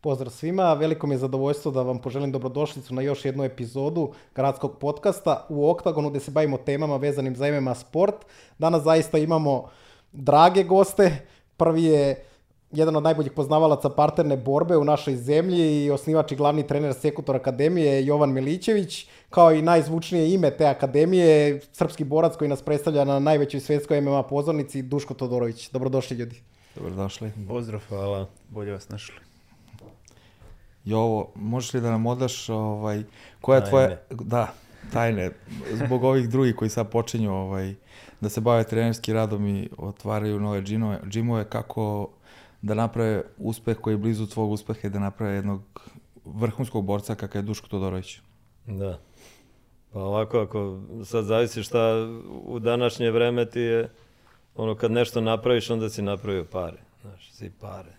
Pozdrav svima, veliko mi je zadovoljstvo da vam poželim dobrodošlicu na još jednu epizodu gradskog podcasta u Oktagonu gde se bavimo temama vezanim za MMA sport. Danas zaista imamo drage goste. Prvi je jedan od najboljih poznavalaca parterne borbe u našoj zemlji i osnivač i glavni trener Sekutor Akademije Jovan Milićević, kao i najzvučnije ime te akademije, srpski borac koji nas predstavlja na najvećoj svetskoj MMA pozornici, Duško Todorović. Dobrodošli ljudi. Dobrodošli. Pozdrav, hvala. Bolje vas našli. Jovo, možeš li da nam odaš ovaj, koja je tvoja... Da, tajne. Zbog ovih drugih koji sad počinju ovaj, da se bave trenerskim radom i otvaraju nove džinove, džimove, kako da naprave uspeh koji je blizu tvog uspeha i da naprave jednog vrhunskog borca kakav je Duško Todorović. Da. Pa ovako, ako sad zavisi šta u današnje vreme ti je, ono kad nešto napraviš, onda si napravio pare. Znaš, si pare.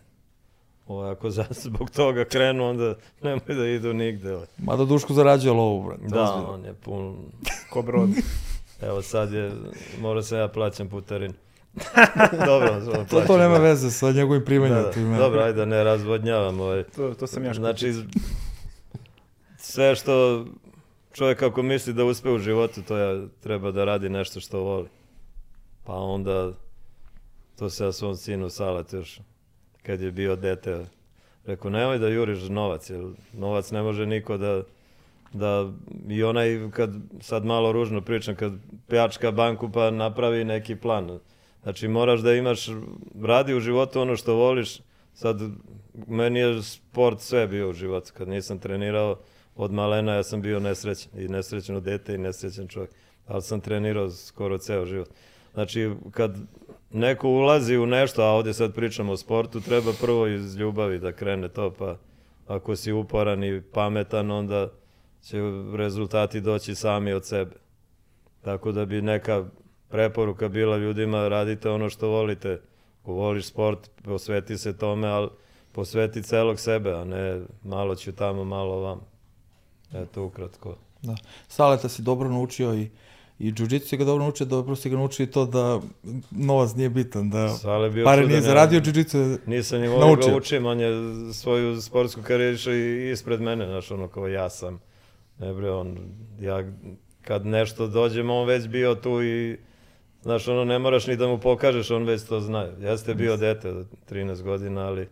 Ovo, ako za, zbog toga krenu, onda nemoj da idu nigde. Mada Duško zarađuje lovu, brate. Da, on je pun... Ko brod. Evo sad je, mora se ja plaćam putarinu. Dobro, to, to nema veze sa njegovim primanjem. Da, da. Dobro, ajde da ne razvodnjavam. Ovaj. To, to sam ja Znači, sve što čovjek ako misli da uspe u životu, to ja treba da radi nešto što voli. Pa onda, to se ja svom sinu Salat još, kad je bio dete, rekao, nemoj da juriš novac, jer novac ne može niko da, da i onaj, kad sad malo ružno pričam, kad pljačka banku pa napravi neki plan, Znači moraš da imaš, radi u životu ono što voliš. Sad, meni je sport sve bio u životu. Kad nisam trenirao od malena, ja sam bio nesrećan. I nesrećno dete i nesrećan čovjek. Ali sam trenirao skoro ceo život. Znači, kad neko ulazi u nešto, a ovdje sad pričamo o sportu, treba prvo iz ljubavi da krene to, pa ako si uporan i pametan, onda će rezultati doći sami od sebe. Tako da bi neka preporuka bila ljudima radite ono što volite. Ako voliš sport, posveti se tome, ali posveti celog sebe, a ne malo ću tamo, malo vam. Eto, ukratko. Da. Saleta si dobro naučio i i džuđicu ga dobro naučio, dobro si ga naučio i to da novac nije bitan, da Sale bio pare nije zaradio, džuđicu Nisam ni volio ga učim, on je svoju sportsku karijeru i ispred mene, znaš, ono kao ja sam. Ne bre, on, ja kad nešto dođem, on već bio tu i Znaš, ono, ne moraš ni da mu pokažeš, on već to zna. Jeste bio dete od 13 godina, ali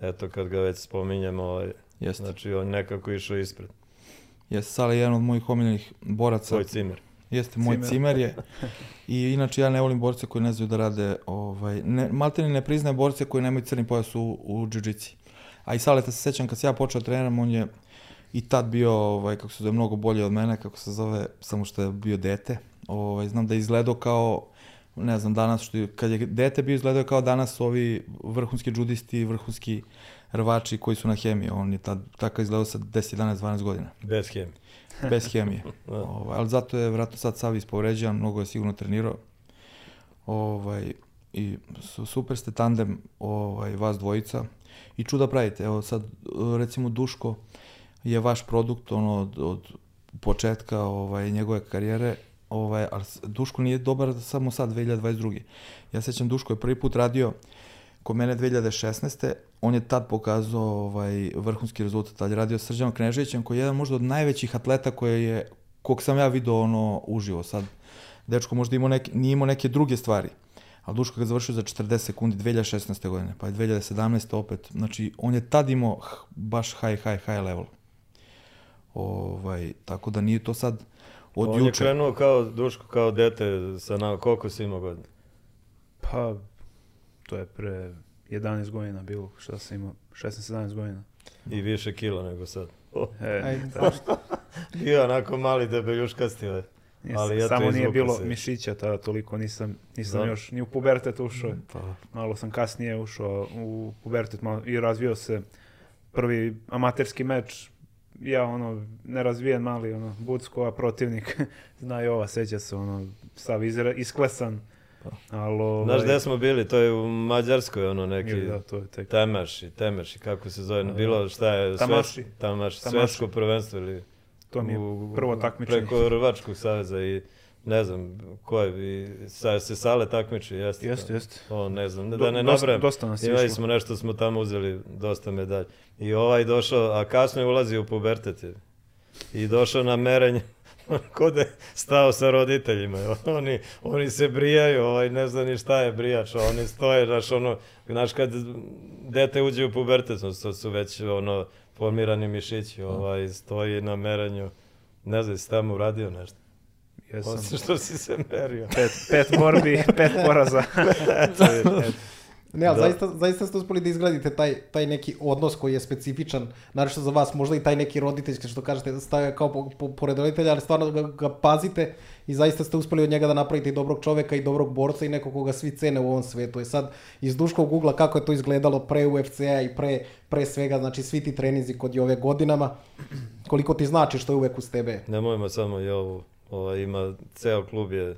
eto, kad ga već spominjemo, ovaj, Jeste. znači, on nekako išao ispred. Jeste, Sale je jedan od mojih omiljenih boraca. Tvoj cimer. Jeste, moj cimer, cimer je. I inače, ja ne volim borce koji ne znaju da rade, ovaj, ne, maltene ne priznaje borce koji nemaju crni pojas u, u džiu-džici. A i Saleta se sećam, kad se ja počeo da treniram, on je i tad bio, ovaj, kako se zove, mnogo bolje od mene, kako se zove, samo što je bio dete, Ovaj, znam da je izgledao kao, ne znam, danas, što je, kad je dete bio izgledao kao danas ovi vrhunski džudisti, vrhunski rvači koji su na hemiji. On je tad, tako izgledao sa 10, 11, 12 godina. Bez hemije. Bez hemije. Da. ovaj, ali zato je vratno sad Savi ispovređen, mnogo je sigurno trenirao. Ovaj, I super ste tandem ovaj, vas dvojica. I čuda pravite. Evo sad, recimo, Duško je vaš produkt ono, od, od početka ovaj, njegove karijere ovaj, ali Duško nije dobar samo sad 2022. Ja sećam Duško je prvi put radio kod mene 2016. On je tad pokazao ovaj, vrhunski rezultat, tad je radio s Srđanom Kneževićem koji je jedan možda od najvećih atleta koje je, kog sam ja video ono uživo sad. Dečko možda imao neke, nije imao neke druge stvari, ali Duško ga završio za 40 sekundi 2016. godine, pa je 2017. opet. Znači, on je tad imao baš high, high, high level. Ovaj, tako da nije to sad Od On juče. je krenuo kao Duško, kao dete, sa na, koliko si imao godina? Pa, to je pre 11 godina bilo, šta sam imao, 16-17 godina. I više kila nego sad. E, Ajde, zašto? I onako mali debeljuškasti, ali. ali ja samo nije bilo se. mišića tada toliko, nisam, nisam da. još ni u pubertet ušao. Pa. Malo sam kasnije ušao u pubertet malo, i razvio se prvi amaterski meč ja ono nerazvijen mali ono Bucko, a protivnik zna i ova seća se ono sav izra, isklesan. Pa. Ali, ovaj... Znaš gde smo bili? To je u Mađarskoj, ono neki da, to je tek. Temaši, Temaši, kako se zove, da, bilo šta je, Tamaši. Tamaši, svetsko prvenstvo ili to mi je prvo takmičenje. Preko Rvačkog saveza i ne znam, ko je, i sa, se sale takmiči, jeste? Jeste, jeste. O, ne znam, da Do- ne nabrem. dosta nas Imali smo nešto, smo tamo uzeli dosta medalja. I ovaj došao, a kasno je ulazio u pubertet. I došao na merenje, kod je stao sa roditeljima. Oni, oni se brijaju, ovaj, ne zna ni šta je brijač, oni stoje, znaš, ono, znaš kad dete uđe u pubertet, to su, su već ono, formirani mišići, ovaj, stoji na merenju. Ne znam, si tamo uradio nešto? Jesam. Osim što si se merio. Pet, pet borbi, pet poraza. Je- eto. Ne, ali Da. zaista, zaista ste uspeli da izgradite taj, taj neki odnos koji je specifičan, naravno za vas, možda i taj neki roditeljski, što kažete, stavio kao po, po, pored roditelja, ali stvarno ga, ga pazite i zaista ste uspeli od njega da napravite i dobrog čoveka i dobrog borca i nekog koga svi cene u ovom svetu. I sad, iz Duškog ugla, kako je to izgledalo pre UFC-a i pre, pre svega, znači svi ti treninzi kod i ove godinama, koliko ti znači što je uvek uz tebe. Nemojmo samo i ovu, ovaj, ima, ceo klub je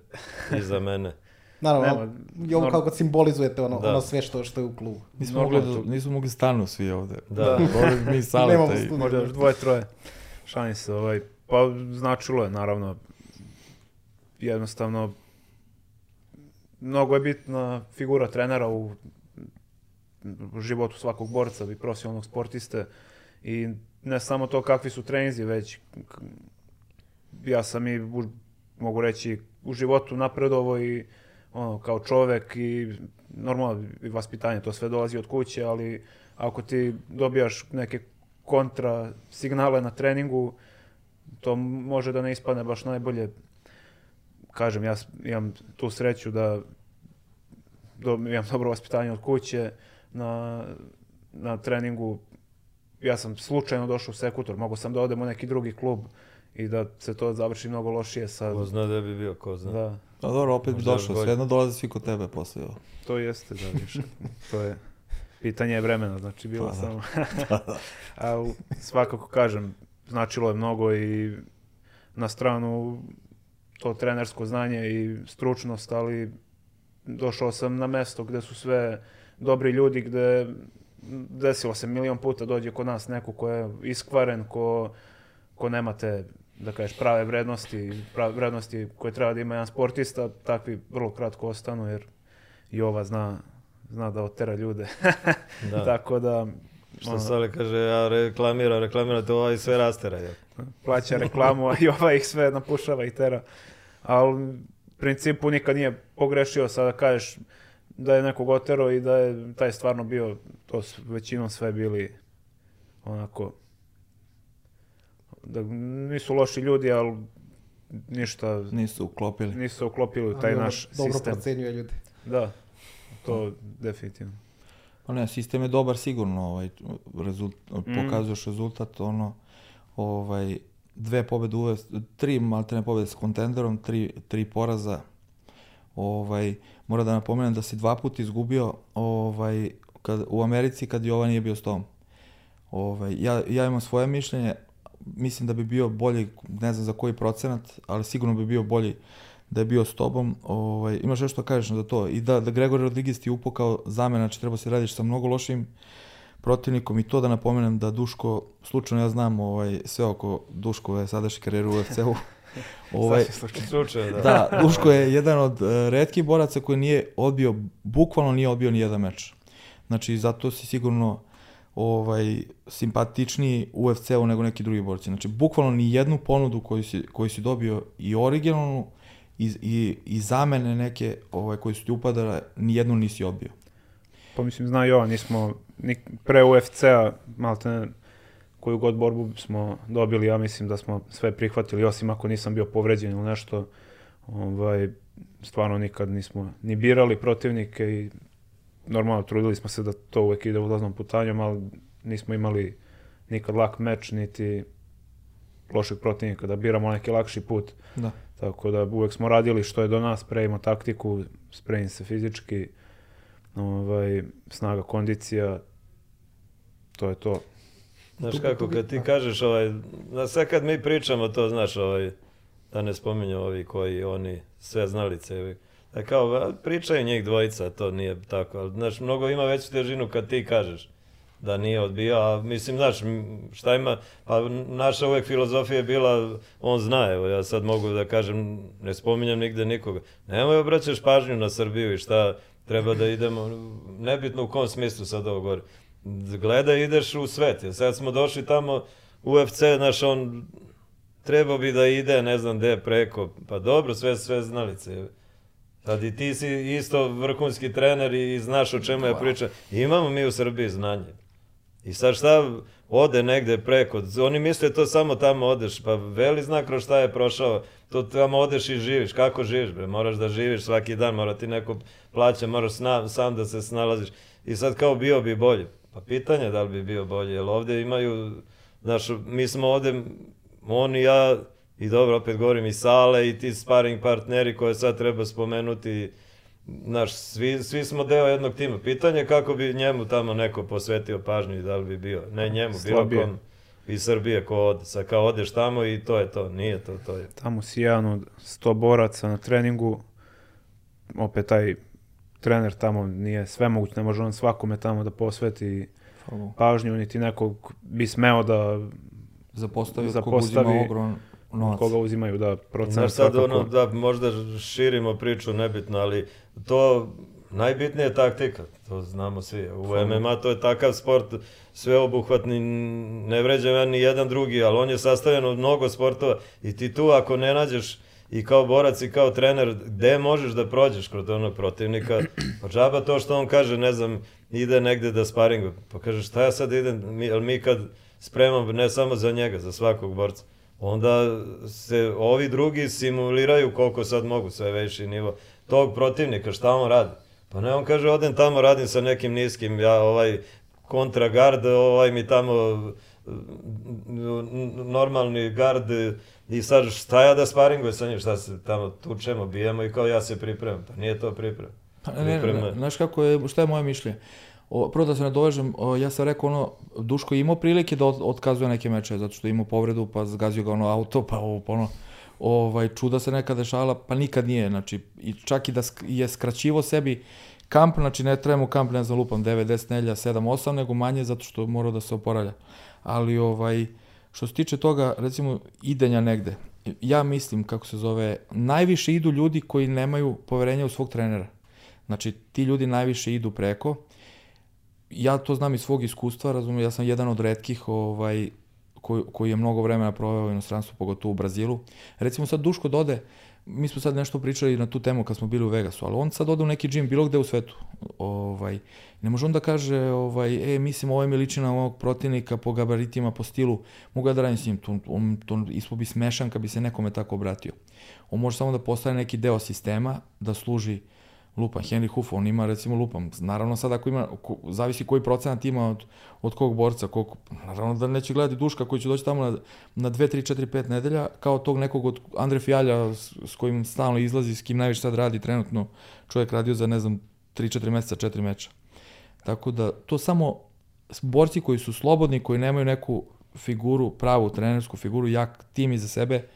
iza mene. Naravno, Nema, i ovo norm- kako simbolizujete ono, Da. ono sve što, što je u klubu. Nismo mogli, da, nismo mogli stanu svi ovde. Da. Govorim mi i... studiju. Možda još dvoje, troje. Šalim se, ovaj, pa značilo je, naravno, jednostavno, mnogo je bitna figura trenera u u životu svakog borca i profesionalnog sportiste i ne samo to kakvi su treninzi, već ja sam i, mogu reći, u životu napredovo i ono, kao čovek i normalno i vaspitanje, to sve dolazi od kuće, ali ako ti dobijaš neke kontra signale na treningu, to može da ne ispadne baš najbolje. Kažem, ja imam tu sreću da do, imam dobro vaspitanje od kuće, na, na treningu ja sam slučajno došao u sekutor, mogu sam da odem u neki drugi klub i da se to završi mnogo lošije sad. Ko zna da bi bio, ko zna. Da, A dobro, opet bi došao, bolje. svejedno dolaze svi kod tebe posle. ovo. to jeste, da, više. to je pitanje je vremena, znači bilo Pa da. samo. A u- svakako kažem, značilo je mnogo i na stranu to trenersko znanje i stručnost, ali došao sam na mesto gde su sve dobri ljudi, gde desilo se milion puta dođe kod nas neko ko je iskvaren, ko, ko nema te da kažeš prave vrednosti, prave vrednosti koje treba da ima jedan sportista, takvi vrlo kratko ostanu jer i ova zna, zna da otera ljude. Da. Tako da Što ono, Sale kaže, ja reklamiram, reklamiram, to ovaj sve rastera. Je. plaća reklamu, a i ova ih sve napušava i tera. Ali u principu nikad nije pogrešio sada kažeš da je nekog otero i da je taj stvarno bio, to su većinom sve bili onako da nisu loši ljudi, ali ništa Nisu uklopili. nisu uklopili u taj Ali naš Dobro sistem. procenjuje ljudi. Da, to definitivno. Pa ne, sistem je dobar sigurno, ovaj, rezult, pokazuješ rezultat, ono, ovaj, dve pobede uvek, tri maltene pobede s kontenderom, tri, tri poraza, ovaj, mora da napomenem da si dva puta izgubio ovaj, kad, u Americi kad Jovan nije bio s tom. Ovaj, ja, ja imam svoje mišljenje, mislim da bi bio bolji, ne znam za koji procenat, ali sigurno bi bio bolji da je bio s tobom. Ovaj, imaš nešto da kažeš za to? I da, da Gregor Rodriguez ti upo kao zamena, znači treba se radiš sa mnogo lošim protivnikom i to da napomenem da Duško, slučajno ja znam ovaj, sve oko Duškove sadašnje karijere u UFC-u. ovaj, Slučaj, da. da, Duško je jedan od uh, retkih boraca koji nije odbio, bukvalno nije odbio ni jedan meč. Znači, zato si sigurno ovaj, simpatičniji UFC-u nego neki drugi borci. Znači, bukvalno ni jednu ponudu koju si, koju si dobio i originalnu i, i, i zamene neke ovaj, koji su ti upadale, ni jednu nisi odbio. Pa mislim, zna Jovan, nismo ni pre UFC-a, malte ne, koju god borbu smo dobili, ja mislim da smo sve prihvatili, osim ako nisam bio povređen ili nešto, ovaj, stvarno nikad nismo ni birali protivnike i normalno trudili smo se da to uvek ide ulaznom putanjom, ali nismo imali nikad lak meč, niti lošeg protivnika, da biramo neki lakši put. Da. Tako da uvek smo radili što je do nas, spremimo taktiku, spremim se fizički, ovaj, snaga, kondicija, to je to. Znaš kako, kad ti kažeš, ovaj, da sad kad mi pričamo to, znaš, ovaj, da ne spominju ovi koji, oni, sve znalice, kao, a, pričaju njih dvojica, to nije tako, znaš, mnogo ima veću težinu kad ti kažeš. da nije odbijao, a mislim, znaš, šta ima, pa naša uvek filozofija je bila, on zna, evo, ja sad mogu da kažem, ne spominjem nigde nikoga, nemoj obraćaš pažnju na Srbiju i šta treba da idemo, nebitno u kom smislu sad ovo govori, gledaj, ideš u svet, jer sad smo došli tamo, UFC, znaš, on trebao bi da ide, ne znam gde, preko, pa dobro, sve, sve znalice, Sad i ti si isto vrhunski trener i znaš o čemu ja pričam. Imamo mi u Srbiji znanje. I sad šta ode negde preko, oni misle to samo tamo odeš, pa veli zna kroz šta je prošao, to tamo odeš i živiš, kako živiš bre, moraš da živiš svaki dan, mora ti neko plaća, moraš sna, sam da se snalaziš. I sad kao bio bi bolje, pa pitanje da li bi bio bolje, jer ovde imaju, znaš, mi smo ovde, on i ja, i dobro, opet govorim i Sale i ti sparring partneri koje sad treba spomenuti, Znaš, svi, svi smo deo jednog tima. Pitanje je kako bi njemu tamo neko posvetio pažnju i da li bi bio. Ne njemu, bilo kom iz Srbije ko ode. Sad kao odeš tamo i to je to. Nije to, to je. Tamo si jedan od sto boraca na treningu. Opet taj trener tamo nije sve moguće, ne može on svakome tamo da posveti pažnju, niti nekog bi smeo da zapostavi, zapostavi uzima ogrom novac. Koga uzimaju, da, procenat sad svakako. ono, da možda širimo priču, nebitno, ali to najbitnija je taktika, to znamo svi. U MMA to je takav sport sveobuhvatni, ne vređam ja ni jedan drugi, ali on je sastavljen od mnogo sportova i ti tu ako ne nađeš i kao borac i kao trener, gde možeš da prođeš kod onog protivnika, pa džaba to što on kaže, ne znam, ide negde da sparingu, pa kaže šta ja sad idem, mi, mi kad spremam ne samo za njega, za svakog borca, onda se ovi drugi simuliraju koliko sad mogu, sve veći nivo tog protivnika, šta on radi. Pa ne, on kaže, odem tamo, radim sa nekim niskim, ja ovaj kontragard, ovaj mi tamo normalni gard i sad šta ja da sparingujem sa njim, šta se tamo tučemo, bijemo i kao ja se pripremam. Pa nije to priprema. Pa ne, ne, ne, znaš kako je, šta je moje mišljenje? O, prvo da se nadovežem, ja sam rekao ono, Duško je imao prilike da od, otkazuje neke meče, zato što je imao povredu, pa zgazio ga ono auto, pa ovo, pa ono, ovaj, čuda se nekad dešala, pa nikad nije, znači, i čak i da je skraćivo sebi kamp, znači ne trebamo kamp, ne znam, lupam 9, 10 nelja, 7, 8, nego manje zato što mora da se oporavlja. Ali, ovaj, što se tiče toga, recimo, idenja negde, ja mislim, kako se zove, najviše idu ljudi koji nemaju poverenja u svog trenera. Znači, ti ljudi najviše idu preko, ja to znam iz svog iskustva, razumijem, ja sam jedan od redkih ovaj, koji, koji je mnogo vremena proveo u inostranstvu, pogotovo u Brazilu. Recimo sad Duško dode, mi smo sad nešto pričali na tu temu kad smo bili u Vegasu, ali on sad ode u neki džim bilo gde u svetu. Ovaj, ne može on da kaže, ovaj, e, mislim, ovo mi liči na ovog protivnika po gabaritima, po stilu, mogu ja da radim s njim, to, on, to ispo bi smešan kad bi se nekome tako obratio. On može samo da postane neki deo sistema, da služi uh, lupam, Henry Huff, on ima recimo lupam, naravno sad ako ima, ko, zavisi koji procenat ima od, od kog borca, koliko, naravno da neće gledati Duška koji će doći tamo na, na 2, 3, 4, 5 nedelja, kao tog nekog od Andre Fijalja s, s kojim stalno izlazi, s kim najviše sad radi trenutno, čovjek radio za ne znam 3, 4 meseca, 4 meča. Tako da to samo borci koji su slobodni, koji nemaju neku figuru, pravu trenersku figuru, jak tim iza sebe,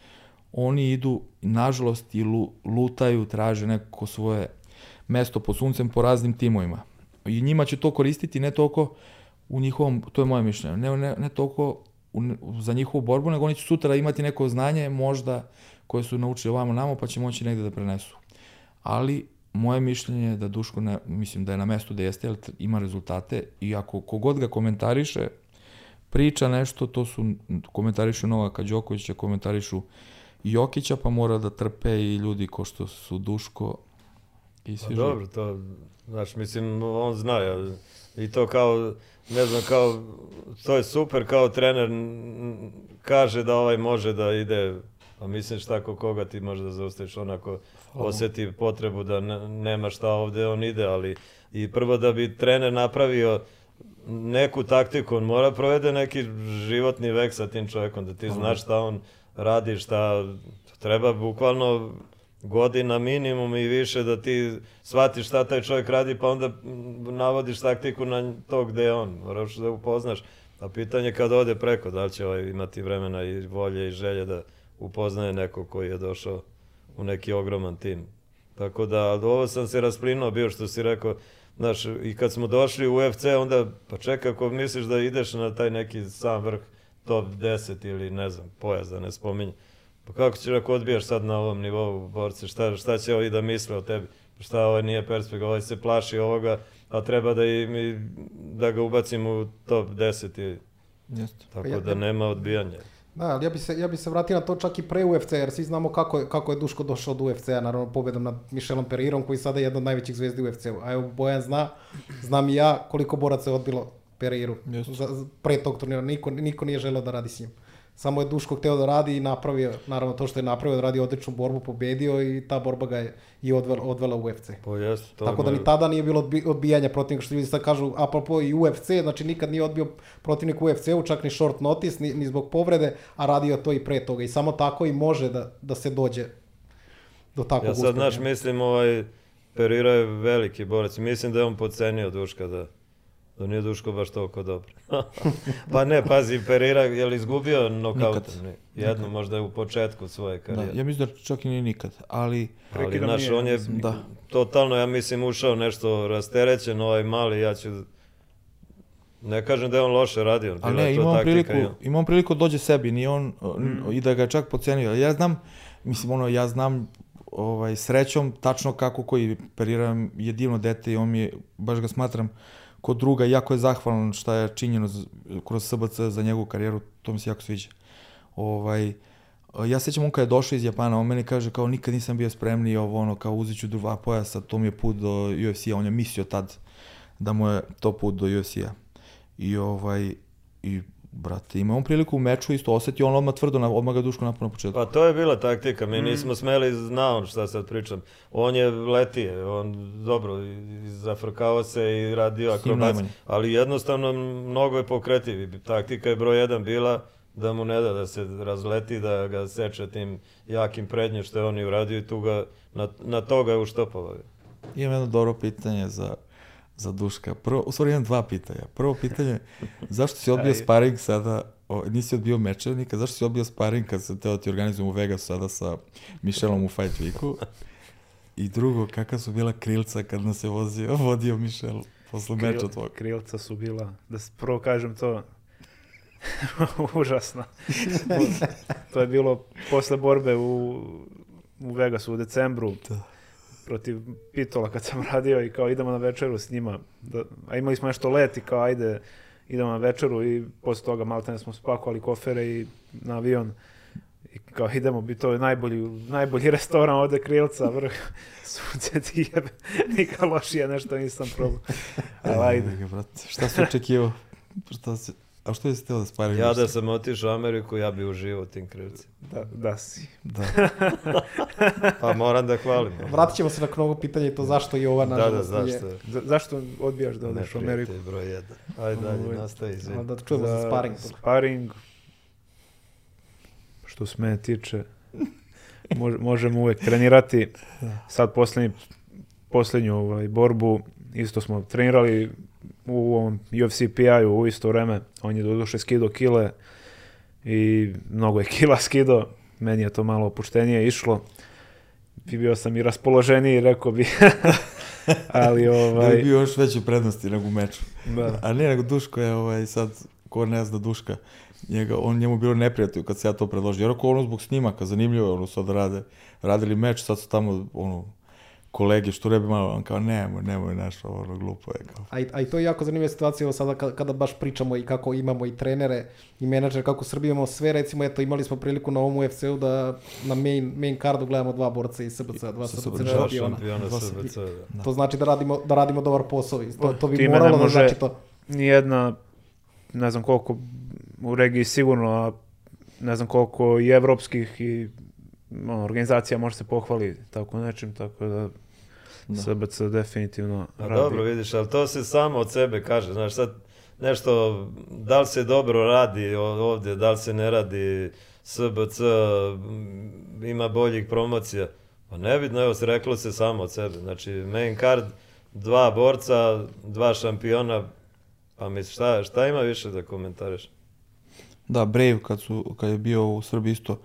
oni idu, nažalost, i lu, lutaju, traže neko svoje mesto pod suncem po raznim timovima. I njima će to koristiti ne toliko u njihovom, to je moje mišljenje, ne, ne, ne toliko u, za njihovu borbu, nego oni će sutra imati neko znanje možda koje su naučili ovamo namo, pa će moći negde da prenesu. Ali moje mišljenje je da Duško, ne, mislim da je na mestu da jeste, ima rezultate i ako kogod ga komentariše, priča nešto, to su komentarišu Novaka Đokovića, komentarišu Jokića, pa mora da trpe i ljudi ko što su Duško, I svi pa dobro, to, znaš, mislim, on zna, ja, i to kao, ne znam, kao, to je super, kao trener kaže da ovaj može da ide, a misliš tako koga ti može da zaustaviš, onako oseti potrebu da ne, nema šta ovde, on ide, ali i prvo da bi trener napravio neku taktiku, on mora provede neki životni vek sa tim čovjekom, da ti znaš šta on radi, šta treba bukvalno godina minimum i više da ti shvatiš šta taj čovjek radi, pa onda navodiš taktiku na to gde je on. Moraš da upoznaš. A pitanje kad ode preko, da li će ovaj imati vremena i volje i želje da upoznaje neko koji je došao u neki ogroman tim. Tako da, ovo sam se rasplinuo bio što si rekao, znaš, i kad smo došli u UFC, onda, pa čekaj, ako misliš da ideš na taj neki sam vrh, top 10 ili ne znam, pojas da ne spominjem, pa kako ćeš ako odbijaš sad na ovom nivou borce, šta, šta će ovi da misle o tebi? Šta ovaj nije perspektiva, ovaj se plaši ovoga, a treba da, i, mi, da ga ubacim u top 10 i Jeste. tako ja, da nema odbijanja. Da, ali ja bi, se, ja bi se vratio na to čak i pre UFC, jer svi znamo kako je, kako je Duško došao od UFC-a, naravno pobedom nad Michelom Perirom, koji sada je jedna od najvećih zvezdi u UFC-u. A evo, Bojan zna, znam i ja koliko boraca je odbilo Periru. Za, pre tog turnira, niko, niko nije želeo da radi s njim. Samo je Duško hteo da radi i napravio, naravno to što je napravio, da radi odličnu borbu, pobedio i ta borba ga je i odvela, odvela u UFC. Po jest, to Tako da ni tada nije bilo odbijanja protivnika, što ljudi sad kažu, apropo i UFC, znači nikad nije odbio protivnik u UFC-u, čak ni short notice, ni, ni zbog povrede, a radio to i pre toga. I samo tako i može da, da se dođe do takvog Ja sad, znaš, mislim, ovaj, Perira je veliki borac. Mislim da je on podcenio Duška da da nije Duško baš toliko dobro. pa ne, pazi, Perira je li izgubio nokautom? Jedno, nikad. možda je u početku svoje da, karijere. Da, ja mislim da čak i nije nikad, ali... Ali, znaš, on je da. totalno, ja mislim, ušao nešto rasterećen, ovaj mali, ja ću... Ne kažem da je on loše radio, ali ne, imam priliku, imam priliku da dođe sebi, ni on, mm. i da ga čak pocenio. Ja znam, mislim, ono, ja znam ovaj, srećom tačno kako koji periram je divno dete i on mi je, baš ga smatram, kod druga, jako je zahvalan šta je činjeno kroz SBC za njegovu karijeru, to mi se jako sviđa. Ovaj, ja sećam on kada je došao iz Japana, on meni kaže kao nikad nisam bio spremni ovo ono kao uzet ću dva pojasa, to mi je put do UFC-a, on je mislio tad da mu je to put do UFC-a. I ovaj, i brate, ima on priliku u meču isto osetio, on odmah tvrdo, na, odmah ga Duško napao na početku. Pa to je bila taktika, mi mm. nismo smeli znao šta sad pričam. On je letije, on dobro, zafrkao se i radio akrobac, ali jednostavno mnogo je pokretiv. Taktika je broj jedan bila da mu ne da da se razleti, da ga seče tim jakim prednjem što je on i uradio i tu ga, na, na to ga je uštopao. Imam jedno dobro pitanje za za Duška. Prvo, u stvari imam dva pitanja. Prvo pitanje, zašto si odbio sparing sada, o, nisi odbio mečeva nikad, zašto si odbio sparing kad se teo da ti organizujem u Vegasu sada sa Michelom u Fight Weeku? I drugo, kakva su bila krilca kad nas je vozio, vodio Michel posle Kril, meča tvojeg? Krilca su bila, da prvo kažem to, užasno. to je bilo posle borbe u, u Vegasu u decembru. Da protiv Pitola kad sam radio i kao idemo na večeru s njima. Da, a imali smo nešto let i kao ajde idemo na večeru i posle toga maltene smo spakovali kofere i na avion. I kao idemo, bi to je najbolji, najbolji restoran ovde Krilca, vrh sunce ti jebe, nikad lošije nešto nisam probao. Ali ajde. Šta se očekivao? Šta se, A što je teo da spari? Ja da sam otišao u Ameriku, ja bi uživao u tim krivcima. Da, da si. Da. pa moram da hvalim. Vratit ćemo se na novo pitanje i to zašto i ova nažalost da, da, zašto? Je... Za, zašto odbijaš da odeš u Ameriku? Ne broj jedan. Ajde dalje, nastavi, izvini. Da čujemo za, za sparing. Sparing, što se mene tiče, mož, možemo uvek trenirati. Sad poslednji, poslednju ovaj, borbu, isto smo trenirali u ovom UFC PI-u u isto vreme. On je doduše skido kile i mnogo je kila skido. Meni je to malo opuštenije išlo. I bio sam i raspoloženiji, rekao bi. Ali ovaj... Da bi bio još veće prednosti nego u meču. Da. A ne, nego Duško je ovaj, sad, ko ne zna Duška, njega, on njemu bilo neprijatno kad se ja to predložio. Jer ako ono zbog snimaka, zanimljivo je ono sad rade, radili meč, sad su tamo ono, kolege što rebi malo, on kao nemoj, nemoj nešto, ono glupo je. Kao. A, i, a i to je jako zanimljiva situacija ovo sada kada, kada baš pričamo i kako imamo i trenere i menadžere, kako u Srbiji imamo sve, recimo eto imali smo priliku na ovom UFC-u da na main, main cardu gledamo dva borca iz SBC, dva SBC, SBC šampiona. SBC, da. To znači da radimo, da radimo dobar posao, to, to bi moralo da znači to. Nijedna, ne znam koliko u regiji sigurno, a ne znam koliko i evropskih i ono, organizacija može se pohvali tako nečim, tako da da. SBC definitivno A radi. Dobro, vidiš, ali to se samo od sebe kaže, znaš, sad nešto, da li se dobro radi ovdje, da li se ne radi, SBC ima boljih promocija, pa nebitno, evo se reklo se samo od sebe, znači main card, dva borca, dva šampiona, pa misliš, šta, šta ima više da komentariš? Da, Brave kad, su, kad je bio u Srbiji isto,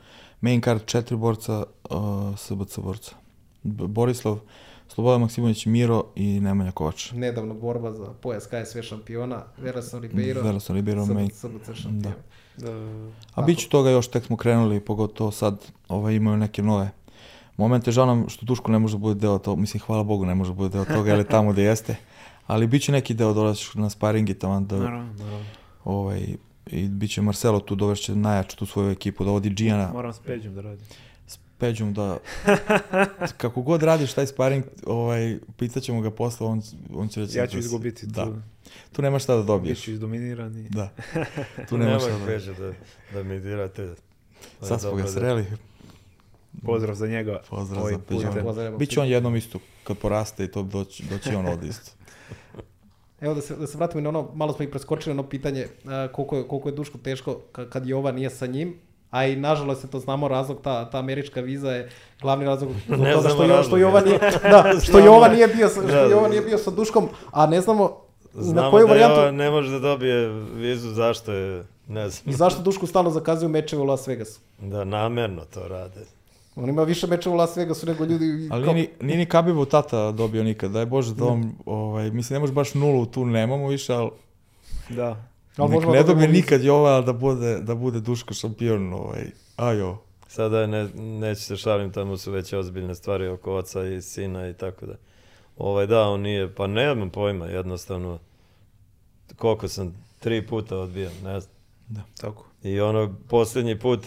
main card četiri borca, uh, SBC borca. Borislav, Slobodan Maksimović, Miro i Nemanja Kovač. Nedavno borba za pojas KSV šampiona, Verason Ribeiro, Verason Ribeiro, main. SBC šampion. Da. A bit će toga još, tek smo krenuli, pogotovo sad ovaj, imaju neke nove momente. Žao nam što Duško ne može da bude deo toga, mislim, hvala Bogu ne može da bude deo toga, jer je tamo gde jeste. Ali bit će neki deo dolaziš na sparingi tamo da... Naravno, naravno. Ovaj, I bit će Marcelo tu, dovešće najjaču tu svoju ekipu, da vodi Gijana. Moram s Peđom da radim. S Peđom da... kako god radiš taj sparing, ovaj, pitaćemo ga posle, on, on će reći... Ja ću izgubiti da. tu. Tu nema šta da dobiješ. Biću izdominiran i... Da. Tu nema šta da. Peđa da, da mi dirate. Sad smo ga da- sreli. Pozdrav za njega. Pozdrav ovim za Peđa. Biće on jednom isto, kad poraste i to doći, doći on ovdje isto. Evo da se, da se vratimo i na ono, malo smo i preskočili na ono pitanje a, koliko, je, koliko je Duško teško ka- kad Jova nije sa njim, a i nažalost se to znamo razlog, ta, ta američka viza je glavni razlog zbog Ne toga što, Jo- što razlog, Jova nije, da, što. Jova nije bio sa, što Da, da. Jova nije bio sa Duškom, a ne znamo na Znamo koju da varijantu Jovan ne može da dobije vizu, zašto je, ne i znam, zašto Duško stalno zakazuju mečeve u Las Vegasu. da namerno to rade. On ima više mečeva u Las Vegasu nego ljudi. Ali kao- nije, ni- nije ni Kabibu tata dobio nikad, daj Bože da on, ovaj, mislim, ne može baš nulu tu nemamo više, ali Da. Ali nek možemo ne da dobije nikad Jova da bude, da bude Duško šampion, ovaj, ajo. Sada ne, neću se šalim, tamo su već ozbiljne stvari oko oca i sina i tako da. Ovaj, da, on nije, pa nemam pojma, jednostavno, koliko sam, tri puta odbijan, ne znam. Tako. I ono, posljednji put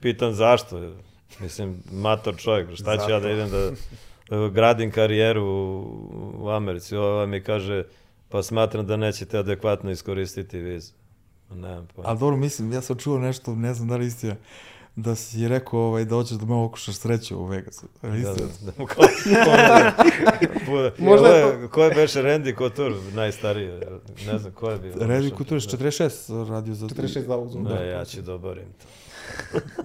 pitan zašto, mislim, mator čovjek, šta ću ja da idem da e, gradim karijeru u, Americi, ova mi kaže, pa smatram da nećete adekvatno iskoristiti vizu. Nemam pojma. Ali dobro, mislim, ja sam čuo nešto, ne znam da li je istina, da si rekao ovaj, da hoćeš da me okušaš sreću u Vegasu. Je li Da, istina? da, da mu kao, Možda Možda ko je je, ko je beše Randy Couture, najstariji, ne znam ko je bio. Redi Kulturiš 46 radio za... 46 za uzum. Da, ja ću da oborim to.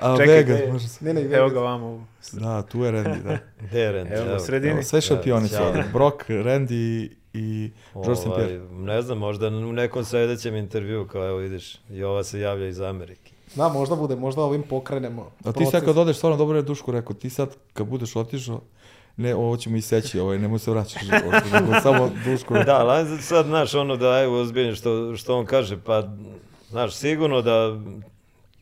A Čekaj, Vegas, ej. može se... Ne, ne, Evo Vegas. ga vamo. Da, tu je Randy, da. Gde je Randy? Evo, u sredini. Evo, sve šampioni su Ćao. ovdje. Brock, Randy i George St. Ovaj, Pierre. ne znam, možda u nekom sledećem intervju, kao evo vidiš, i ova se javlja iz Amerike. Da, možda bude, možda ovim pokrenemo. A ti sad kad odeš, stvarno dobro je Duško rekao, ti sad kad budeš otišao, ne, ovo ćemo iseći, ovaj, nemoj se vraćaš, nego samo Duško. Da, ali sad, znaš, ono da, evo, ozbiljno što, što on kaže, pa, znaš, sigurno da,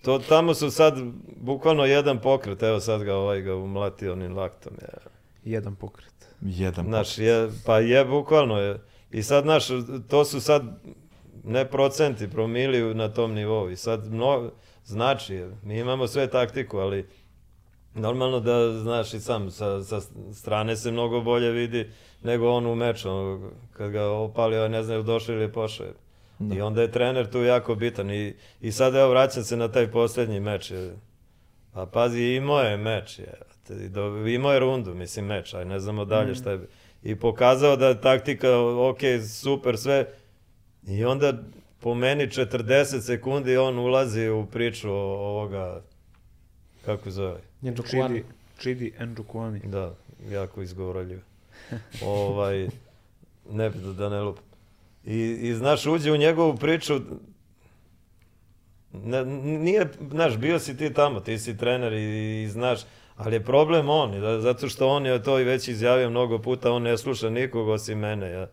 to tamo su sad, bukvalno jedan pokret, evo sad ga ovaj ga umlatio onim laktom, je. Jedan pokret. Jedan. Znaš, je, pa je bukvalno je. I sad, znaš, to su sad ne procenti, promili na tom nivou. I sad, mno, znači, je, mi imamo sve taktiku, ali normalno da, znaš, i sam sa, sa strane se mnogo bolje vidi nego on u meču. Kad ga opalio, ne znam, je li došao ili je pošao. I onda je trener tu jako bitan. I, i sad, evo, vraćam se na taj posljednji meč. Pa pazi, imao je meč. Je. I do- Imao je rundu, mislim, meč, aj ne znamo dalje šta je. I pokazao da je taktika, ok, super, sve. I onda po meni 40 sekundi on ulazi u priču o- ovoga, kako zove, Njenđo Kuani. Chidi, Chidi Njokuani. da, jako izgovorljiv. ovaj, ne bi da, da ne lupam. I, I znaš, uđe u njegovu priču, ne, nije, znaš, bio si ti tamo, ti si trener i, i znaš, ali je problem on, da, zato što on je to i već izjavio mnogo puta, on ne sluša nikog osim mene, ja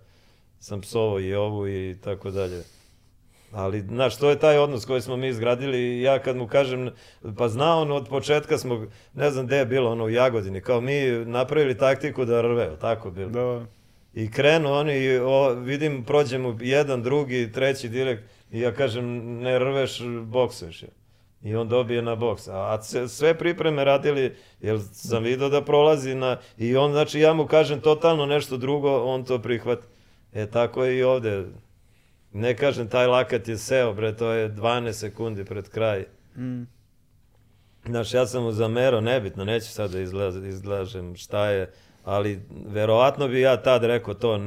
sam psovo i ovu i tako dalje. Ali, znaš, to je taj odnos koji smo mi izgradili i ja kad mu kažem, pa zna on od početka smo, ne znam gde je bilo, ono u Jagodini, kao mi napravili taktiku da rve, tako bilo. Da, I krenu oni, o, vidim, prođemo jedan, drugi, treći direkt i ja kažem, ne rveš, boksuješ. je. I on dobije na boks. A, a sve pripreme radili, jer sam vidio da prolazi na... I on, znači, ja mu kažem totalno nešto drugo, on to prihvat. E, tako je i ovde. Ne kažem, taj lakat je seo, bre, to je 12 sekundi pred kraj. mm, Znaš, ja sam mu zamerao, nebitno, neću sad da izlažem šta je, ali verovatno bi ja tad rekao to,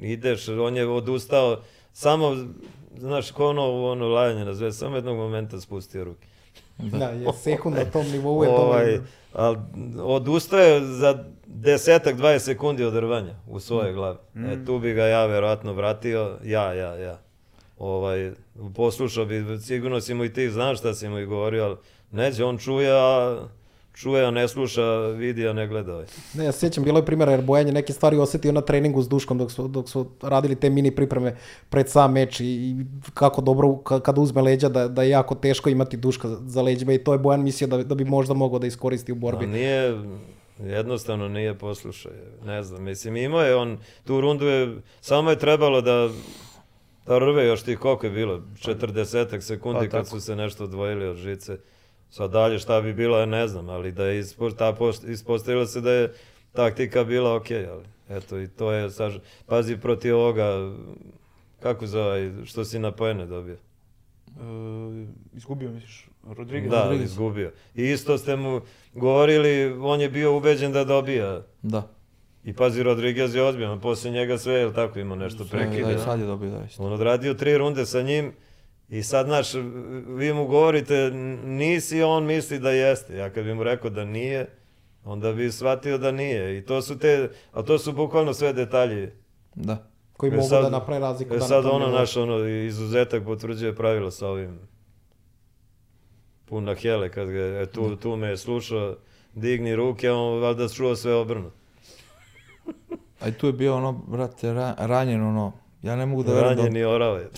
ideš, on je odustao, samo, znaš, ko ono, ono lajanje na zvezd, samo jednog momenta spustio ruke. Da, je sekund na tom nivou je Ovaj, ali odustaje za desetak, 20 sekundi od rvanja u svoje glavi. E, tu bi ga ja verovatno vratio, ja, ja, ja. Ovaj, poslušao bi, sigurno si mu i ti znaš šta si mu i govorio, ali neće, on čuje, a čuje, a ne sluša, vidi, a ne gleda. Ovaj. Ne, ja se sjećam, bilo je primjera jer Bojan je neke stvari osetio na treningu s Duškom dok su, dok su radili te mini pripreme pred sam meč i, i kako dobro kada uzme leđa da, da je jako teško imati Duška za leđima i to je Bojan mislio da, da bi možda mogao da iskoristi u borbi. A nije, jednostavno nije poslušao. Ne znam, mislim, imao je on, tu rundu je, samo je trebalo da da rve još tih koliko je bilo, 40 sekundi pa, kad su se nešto odvojili od žice. Sad dalje šta bi bilo, ja ne znam, ali da je ispo, ta ispostavilo se da je taktika bila ok, ali eto i to je, saž, pazi protiv ovoga, kako zove, što si na pojene dobio? E, izgubio misliš, Rodriguez? Da, Rodriguez. izgubio. I isto ste mu govorili, on je bio ubeđen da dobija. Da. I pazi, Rodriguez je odbijan, posle njega sve, je tako, imao nešto prekide. Da, i sad je dobio, da, isto. On odradio tri runde sa njim, I sad, znaš, vi mu govorite, nisi, on misli da jeste. Ja kad bi mu rekao da nije, onda bi shvatio da nije. I to su te, a to su bukvalno sve detalji. Da. Koji mogu sad, da napravi razliku. E sad ono, naš, ono, izuzetak potvrđuje pravilo sa ovim puna hele, kad ga, e, tu, da. tu me je slušao, digni ruke, on valjda čuo sve obrnu. A i tu je bio ono, brate, ra, ranjen ono, ja ne mogu da verujem da... Ranjeni orave.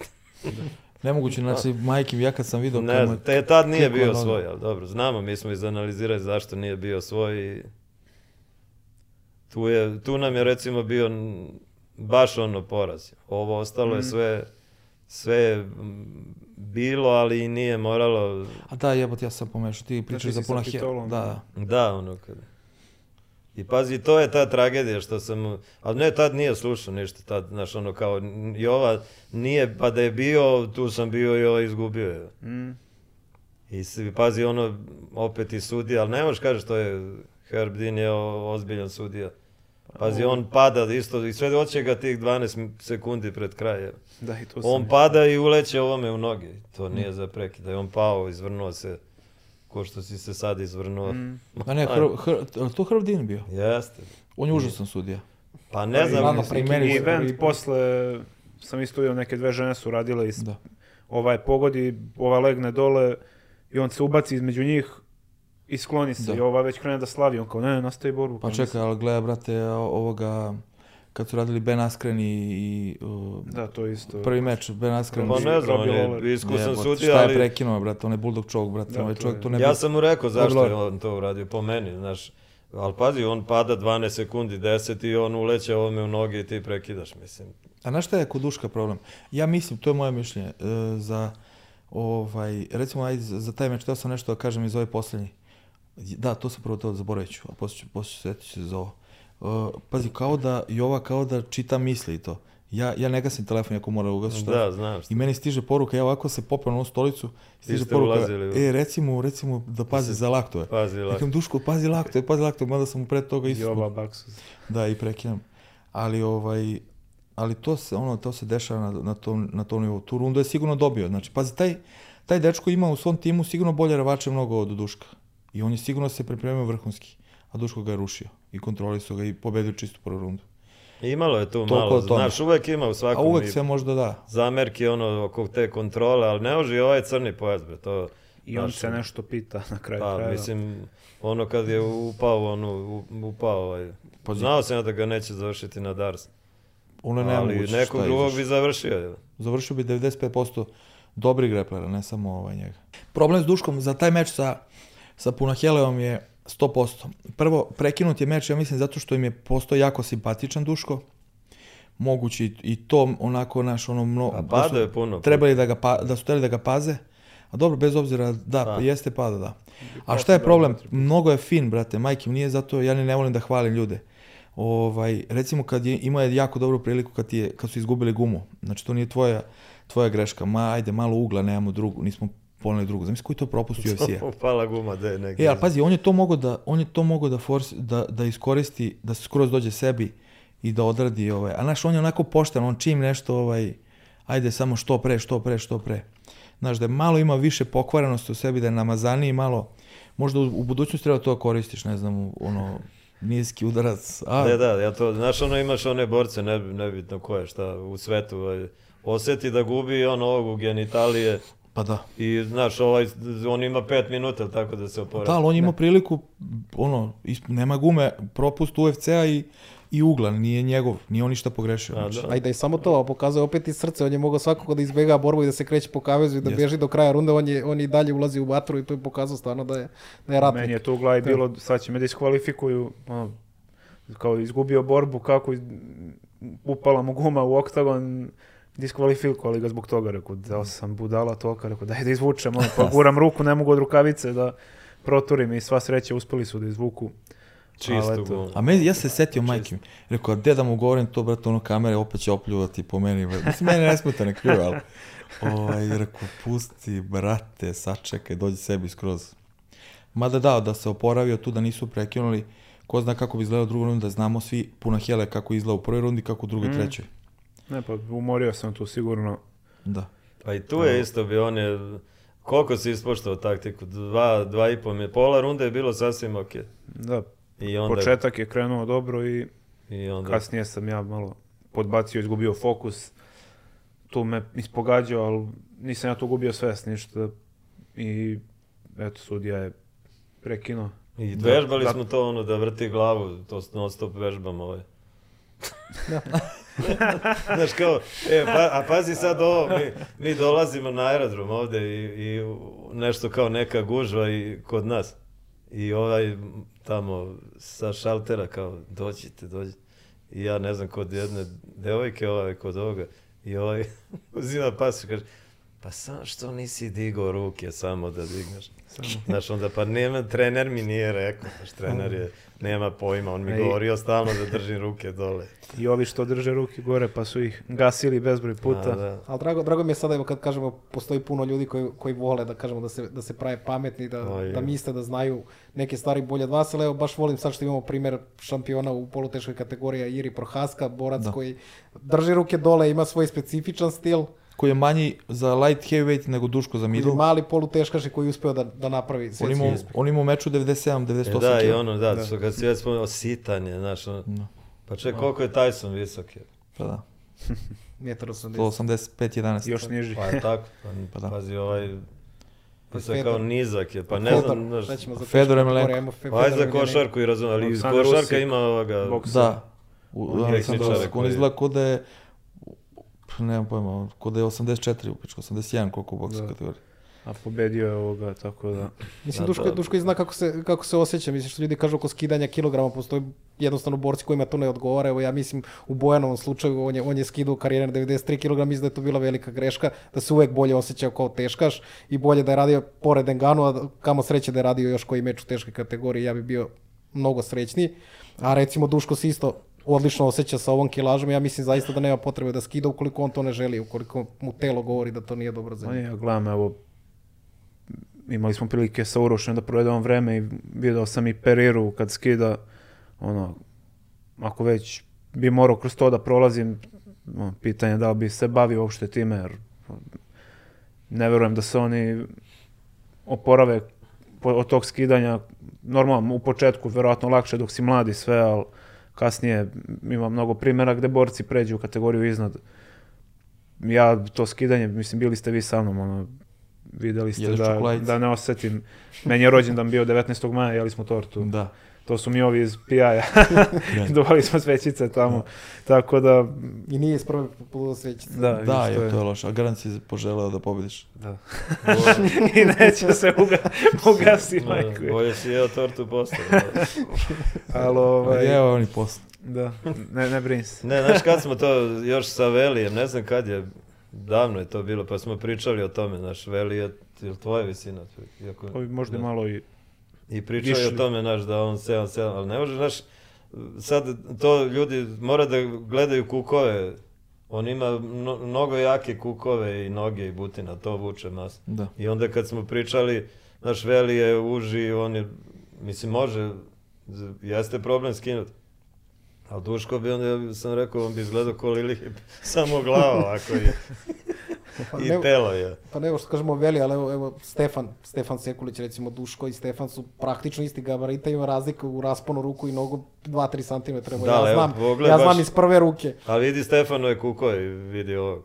Nemoguće, znači, majke, ja kad sam vidio... Ne znam, te tad nije bio svoj, ali dobro, znamo, mi smo izanalizirali zašto nije bio svoj i tu, je, tu nam je recimo bio baš ono poraz. Ovo ostalo mm. je sve, sve bilo, ali i nije moralo... A da, jebot, ja sam pomešao, ti pričaš znači, za puna Da, da. Da, ono kada... I pazi, to je ta tragedija što sam, ali ne, tad nije slušao ništa, tad, znaš, ono kao, i ova nije, pa da je bio, tu sam bio i ova izgubio je. Mm. I pazi, ono, opet i sudija, ali ne možeš kažeš to je, Herb Dean je ozbiljan sudija. Pazi, on pada isto, i sve doće ga tih 12 sekundi pred krajem. Da, i to on pada i uleće ovome u noge. To nije za prekid, da on pao, izvrnuo se ko što si se sad izvrnuo. Mm. A ne, hr, hr, to Hrvdin bio? Jeste. On je užasan sudija. Pa ne znam. I, i event posle, sam isto vidio neke dve žene su radile i da. ovaj pogodi, ova legne dole i on se ubaci između njih i skloni se da. i ova već krene da slavi, on kao ne, nastavi borbu. Pa čekaj, ali gleda, brate, ovoga kad su radili Ben Askren i, i uh, da, to isto. prvi meč Ben Askren. Pa ne znam, on je iskusan sudija, ali... Šta je prekinuo, brate, on je bulldog čovjek, brate, da, ovaj čovjek to ne... Ja sam mu rekao zašto je on to uradio, po meni, znaš, ali pazi, on pada 12 sekundi, 10 i on uleće ovome u noge i ti prekidaš, mislim. A znaš šta je kod Duška problem? Ja mislim, to je moje mišljenje, uh, za, ovaj, recimo, ajde, za taj meč, teo sam nešto da kažem iz ove poslednje. Da, to sam prvo to zaboravit ću, a posle ću, posle ću se za ovo Uh, pazi, kao da, Jova kao da čita misli i to. Ja, ja ne gasim telefon ako mora ugasiti šta. Da, znam. I meni stiže poruka, ja ovako se popeo na ovu stolicu, stiže poruka, ulazili, e, recimo, recimo da pazi za laktove. Pazi laktove. Nekam, Duško, pazi laktove, pazi laktove, mada sam mu pre toga isto. Jova baksu. Da, i prekinem. Ali, ovaj, ali to se, ono, to se dešava na, na, tom, na tom nivou. Tu rundu je sigurno dobio. Znači, pazi, taj, taj dečko ima u svom timu sigurno bolje ravače mnogo od Duška. I on je sigurno se pripremio vrhunski a Duško ga je rušio i kontrolisao ga i pobedio čistu prvu rundu. Imalo je tu malo, znaš, uvek ima u svakom. A uvek se možda da. Zamerki ono oko te kontrole, ali ne može ovaj crni pojas, bre, to... I on se nešto pita na kraju pa, kraja. mislim, ono kad je upao, ono, upao ovaj... Pa, znao sam ja da ga neće završiti na Dars. Ono ne Ali nekog drugog bi završio. Je. Završio bi 95% dobrih greplera, ne samo ovaj njega. Problem s Duškom za taj meč sa, sa Punaheleom je 100%. Prvo, prekinut je meč, ja mislim, zato što im je postao jako simpatičan Duško. Mogući i to onako naš ono mno, A pada je puno. Trebali da ga pa, da su trebali da ga paze. A dobro, bez obzira, da, pa. jeste pada, da. A šta je problem? Mnogo je fin, brate, majke, nije zato, ja ne volim da hvalim ljude. Ovaj, recimo kad je, imao je jako dobru priliku kad, je, kad su izgubili gumu. Znači to nije tvoja, tvoja greška. Ma ajde, malo ugla, nemamo drugu, nismo poneli drugu. Zamisli koji to propust UFC-a. Pala guma da je neki. E, ali pazi, on je to mogao da, on je to mogao da, force, da, da iskoristi, da se skroz dođe sebi i da odradi ovaj. A znaš, on je onako pošten, on čim nešto ovaj, ajde samo što pre, što pre, što pre. Znaš, da je malo ima više pokvarenosti u sebi, da je namazaniji malo, možda u, u budućnosti treba to da koristiš, ne znam, ono, niski udarac. A... Ne, da, ja to, znaš, ono imaš one borce, ne, nebitno ko je šta u svetu, ovaj, oseti da gubi on ovog u genitalije, Pa da. I, znaš, ovaj, on ima pet minuta, tako da se oporavi. Da, ali on ima priliku, ono, nema gume, propust UFC-a i, i ugla, nije njegov, nije on ništa pogrešio. A, znači. da. Ajde i samo to, pokazuje opet i srce, on je mogao svakako da izbjega borbu i da se kreće po kavezu i da bježi do kraja runde, on je, on je i dalje ulazi u vatru i to je pokazao stvarno da je, da je ratnik. Meni je to u glavi bilo, sad će me diskvalifikuju, ono, kao izgubio borbu, kako iz- upala mu guma u oktagon, diskvalifikovali ga zbog toga, rekao, da sam budala tolika, rekao, daj da izvučem, ono, pa guram ruku, ne mogu od rukavice da proturim i sva sreća uspeli su da izvuku. Čisto eto. gumu. A me, ja se setio majke mi. Rekao, a gde da mu govorim to, brate, ono kamere opet će opljuvati po meni. Mislim, mene ne smeta, ne kriju, ali... Ovaj, rekao, pusti, brate, sačekaj, dođi sebi skroz. Mada da, da se oporavio tu, da nisu prekinuli, ko zna kako bi izgledao drugu rundu, da znamo svi puna hele kako izgleda u prvoj rundi, kako u drugoj, trećoj. Ne, pa umorio sam tu sigurno. Da. Pa i tu je isto bio, on je, koliko si ispoštovao taktiku, dva, dva i pol, pola runde je bilo sasvim ok. Da, I onda, početak je krenuo dobro i i onda, kasnije sam ja malo podbacio, izgubio fokus. Tu me ispogađao, ali nisam ja tu gubio svest ništa. I eto, sudija je prekinuo. i vežbali da- smo to ono da vrti glavu, to non stop vežbam ovaj. Znaš kao, e, pa, a pazi sad ovo, mi, mi dolazimo na aerodrom ovde i, i nešto kao neka gužva i kod nas. I ovaj tamo sa šaltera kao, dođite, dođite. I ja ne znam, kod jedne devojke, ovaj, kod ovoga, i ovaj uzima pas i kaže, pa sam što nisi digao ruke samo da digneš? Znaš, onda pa nema, trener mi nije rekao, znaš, trener je, nema pojma, on mi Ej. govorio stalno da držim ruke dole. I ovi što drže ruke gore pa su ih gasili bezbroj puta. A, da. Ali drago, drago mi je sada, evo kad kažemo, postoji puno ljudi koji, koji vole da kažemo da se, da se prave pametni, da, da misle da znaju neke stvari bolje od vas, ali evo baš volim sad što imamo primjer šampiona u poluteškoj kategoriji Iri Prohaska, borac koji drži ruke dole, ima svoj specifičan stil, Koji je manji za light heavyweight nego Duško za ili middle. mali poluteškaš i koji je uspeo da, da napravi On svjetski ima, uspjeh. on ima u meču 97, 98 E, da, i kila. ono, da, što kad si već spomenuo, sitan je, znaš, ono, pa ček, koliko je Tyson visok je? Pa da, Metar 80. 185, 11. Još niži. Pa je tako, pa, Pa da. pazi, ovaj, Pa Fedor. kao nizak je, pa ne Fedor, znam, znaš, za Fedor Fe- pa ajde za košarku i razumem, ali iz košarka ima ovoga. Da. U, On on izgleda kod da je, nemam pojma, kod da je 84 u pičku, 81 koliko u boksu Da. kategoriji. A pobedio je ovoga, tako da... Mislim, Da, Duško, da. Duško i zna kako se, kako se osjeća. Mislim, što ljudi kažu oko skidanja kilograma, postoji jednostavno borci kojima to ne odgovara. Evo ja mislim u Bojanovom slučaju, on je, on je skidao u karijeri na 93 kg, mislim da je to bila velika greška, da se uvek bolje osjećao kao teškaš i bolje da je radio pored Enganu, a da- kamo sreće da je radio još koji meč u teškoj kategoriji, ja bi bio mnogo srećniji. A recimo Duško se isto odlično osjeća sa ovom kilažom, ja mislim zaista da nema potrebe da skida ukoliko on to ne želi, ukoliko mu telo govori da to nije dobro za njega. ja gledam, evo, imali smo prilike sa Urošem da provedemo vreme i vidio sam i Periru kad skida, ono, ako već bi morao kroz to da prolazim, pitanje je da li bi se bavio uopšte time, jer ne verujem da se oni oporave po- od tog skidanja. Normalno, u početku verovatno lakše dok si mladi sve, ali kasnije ima mnogo primjera gde borci pređu u kategoriju iznad. Ja to skidanje, mislim, bili ste vi sa mnom, ono, videli ste Jedeš da, čokoladice. da ne osetim. Meni je rođendan bio 19. maja, jeli smo tortu. Da. To su mi ovi iz PI-a. Dovali smo svećice tamo. Tako da, I nije iz prve poluda svećice. da, Da, je, to je loše. A garant si poželeo da pobediš. Da. I neće se uga, ugasi, majko. je. Bolje si jeo tortu posle. Ali, ovaj, Evo oni posle. da, ne, ne brini se. Ne, znaš kad smo to još sa Velijem, ne znam kad je, davno je to bilo, pa smo pričali o tome, znaš, Veli je, je li tvoja visina? Iako, Ovi možda da. malo i... I pričali Više. o tome, znaš, da on 7-7, ali ne može, znaš, sad to ljudi mora da gledaju kukove, on ima mno- mnogo jake kukove i noge i butina, to vuče mas. Da. I onda kad smo pričali, znaš, Veli je uži, on je, mislim, može, jeste problem skinuti. Ali Duško bi onda, sam rekao, on bi izgledao ko Lili, samo glava ako je. Pa I ne- telo je. Pa ne, evo što kažemo Veli, ali evo, evo Stefan, Stefan Sekulić, recimo Duško i Stefan su praktično isti gabarita, ima razliku u rasponu ruku i nogu 2-3 cm. Evo, Da, ja evo, znam, pogledaj ja znam baš- iz prve ruke. A vidi Stefano je kuko i vidi ovo.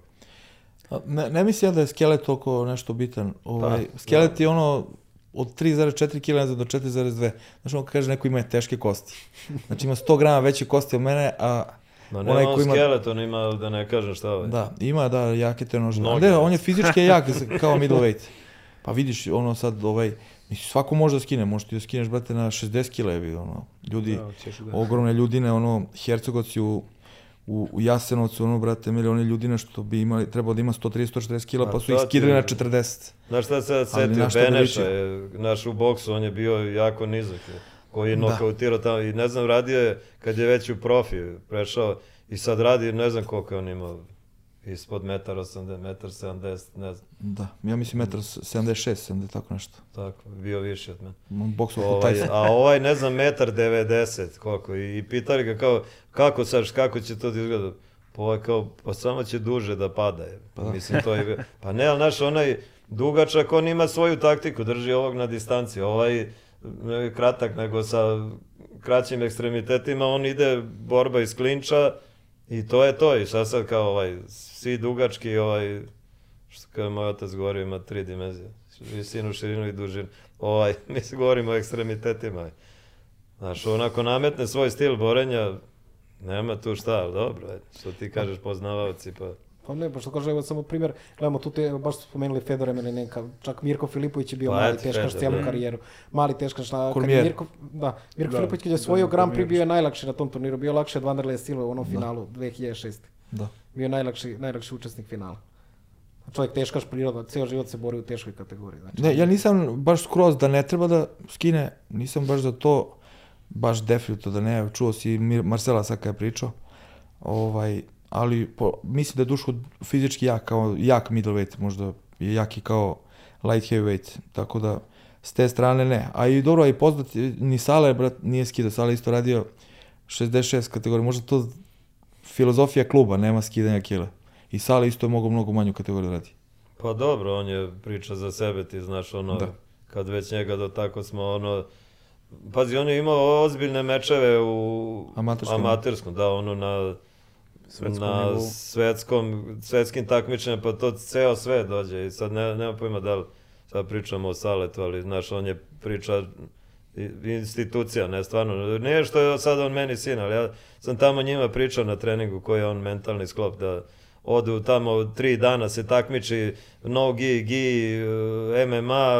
Ne, ne mislim ja da je skelet toliko nešto bitan. Ovaj, pa, skelet da. je ono od 3,4 kg do 4,2. Znaš, on kaže neko ima teške kosti. Znači ima 100 grama veće kosti od mene, a Ma nema on ima... skelet, on ima, da ne kažem šta ovaj. Da, ima, da, jake te nože. Ne, on je fizički jak, kao middleweight. Pa vidiš, ono sad, ovaj, Mislim, svako može da skine, možeš ti da skineš, brate, na 60 kila, jebi, ono, ljudi, da, da. ogromne ljudine, ono, Hercegovci u, u, u Jasenovcu, ono, brate, milioni ljudine što bi imali, trebalo da ima 130-140 kila, pa su ih skidali na 40. Znaš šta se setio, Beneša je, naš u boksu, on je bio jako nizak, koji je da. nokautirao tamo i ne znam, radio je, kad je već u profi prešao, i sad radi, ne znam koliko je on imao, ispod metar 80, metar 70, ne znam. Da, ja mislim metar 76, 70, tako nešto. Tako, bio više od mene. Boksu ovaj, A ovaj, ne znam, metar 90, koliko. I, i pitali ga kao, kako sad, kako će to da izgleda? Pa ovaj kao, pa samo će duže da pada. Je. Pa, da. Mislim, to je, pa ne, ali naš onaj dugačak, on ima svoju taktiku, drži ovog na distanci. Ovaj, kratak, nego sa kraćim ekstremitetima, on ide borba iz klinča, I to je to. I sad sad kao ovaj, svi dugački, ovaj, što kao moj otac govori, ima tri dimenzije. Visinu, širinu i dužinu. Ovaj, mi se govorimo o ekstremitetima. Znaš, onako nametne svoj stil borenja, nema tu šta, ali dobro, što ti kažeš poznavaoci, pa... Pa ne, pošto kaže, evo samo primjer, gledamo tu te, baš su spomenuli Fedor Emelianenka, čak Mirko Filipović je bio pa mali teškaš cijelu da. karijeru. Mali teškaš na kad Mirko, da, Mirko da, Filipović kad je svojio da, Grand Prix bio je najlakši na tom turniru, bio lakše od Vanderlei Silva u onom da. finalu 2006. Da. Bio je najlakši, najlakši učesnik finala. Čovjek teškaš priroda, ceo život se bori u teškoj kategoriji. Znači, ne, ja nisam baš skroz da ne treba da skine, nisam baš za to, baš definitivno da ne, čuo si Marcela sad kada je pričao, ovaj, ali po, mislim da je Duško fizički jak, kao jak middleweight, možda je jak i kao light heavyweight, tako da s te strane ne. A i dobro, i poznat, ni Sale, brat, nije skidao, Sale isto radio 66 kategorije, možda to filozofija kluba, nema skidanja kila. I Sale isto je mogao mnogo manju kategoriju da radi. Pa dobro, on je priča za sebe, ti znaš, ono, da. kad već njega do tako smo, ono, pazi, on je imao ozbiljne mečeve u amaterskom, amaterskom da, ono, na svetskom na nivou. svetskom, svetskim takmičenjima, pa to ceo sve dođe i sad ne, nema pojma da li sad pričamo o Saletu, ali znaš, on je priča institucija, ne stvarno, nije što je sad on meni sin, ali ja sam tamo njima pričao na treningu koji je on mentalni sklop da odu tamo tri dana se takmiči no gi, gi, MMA,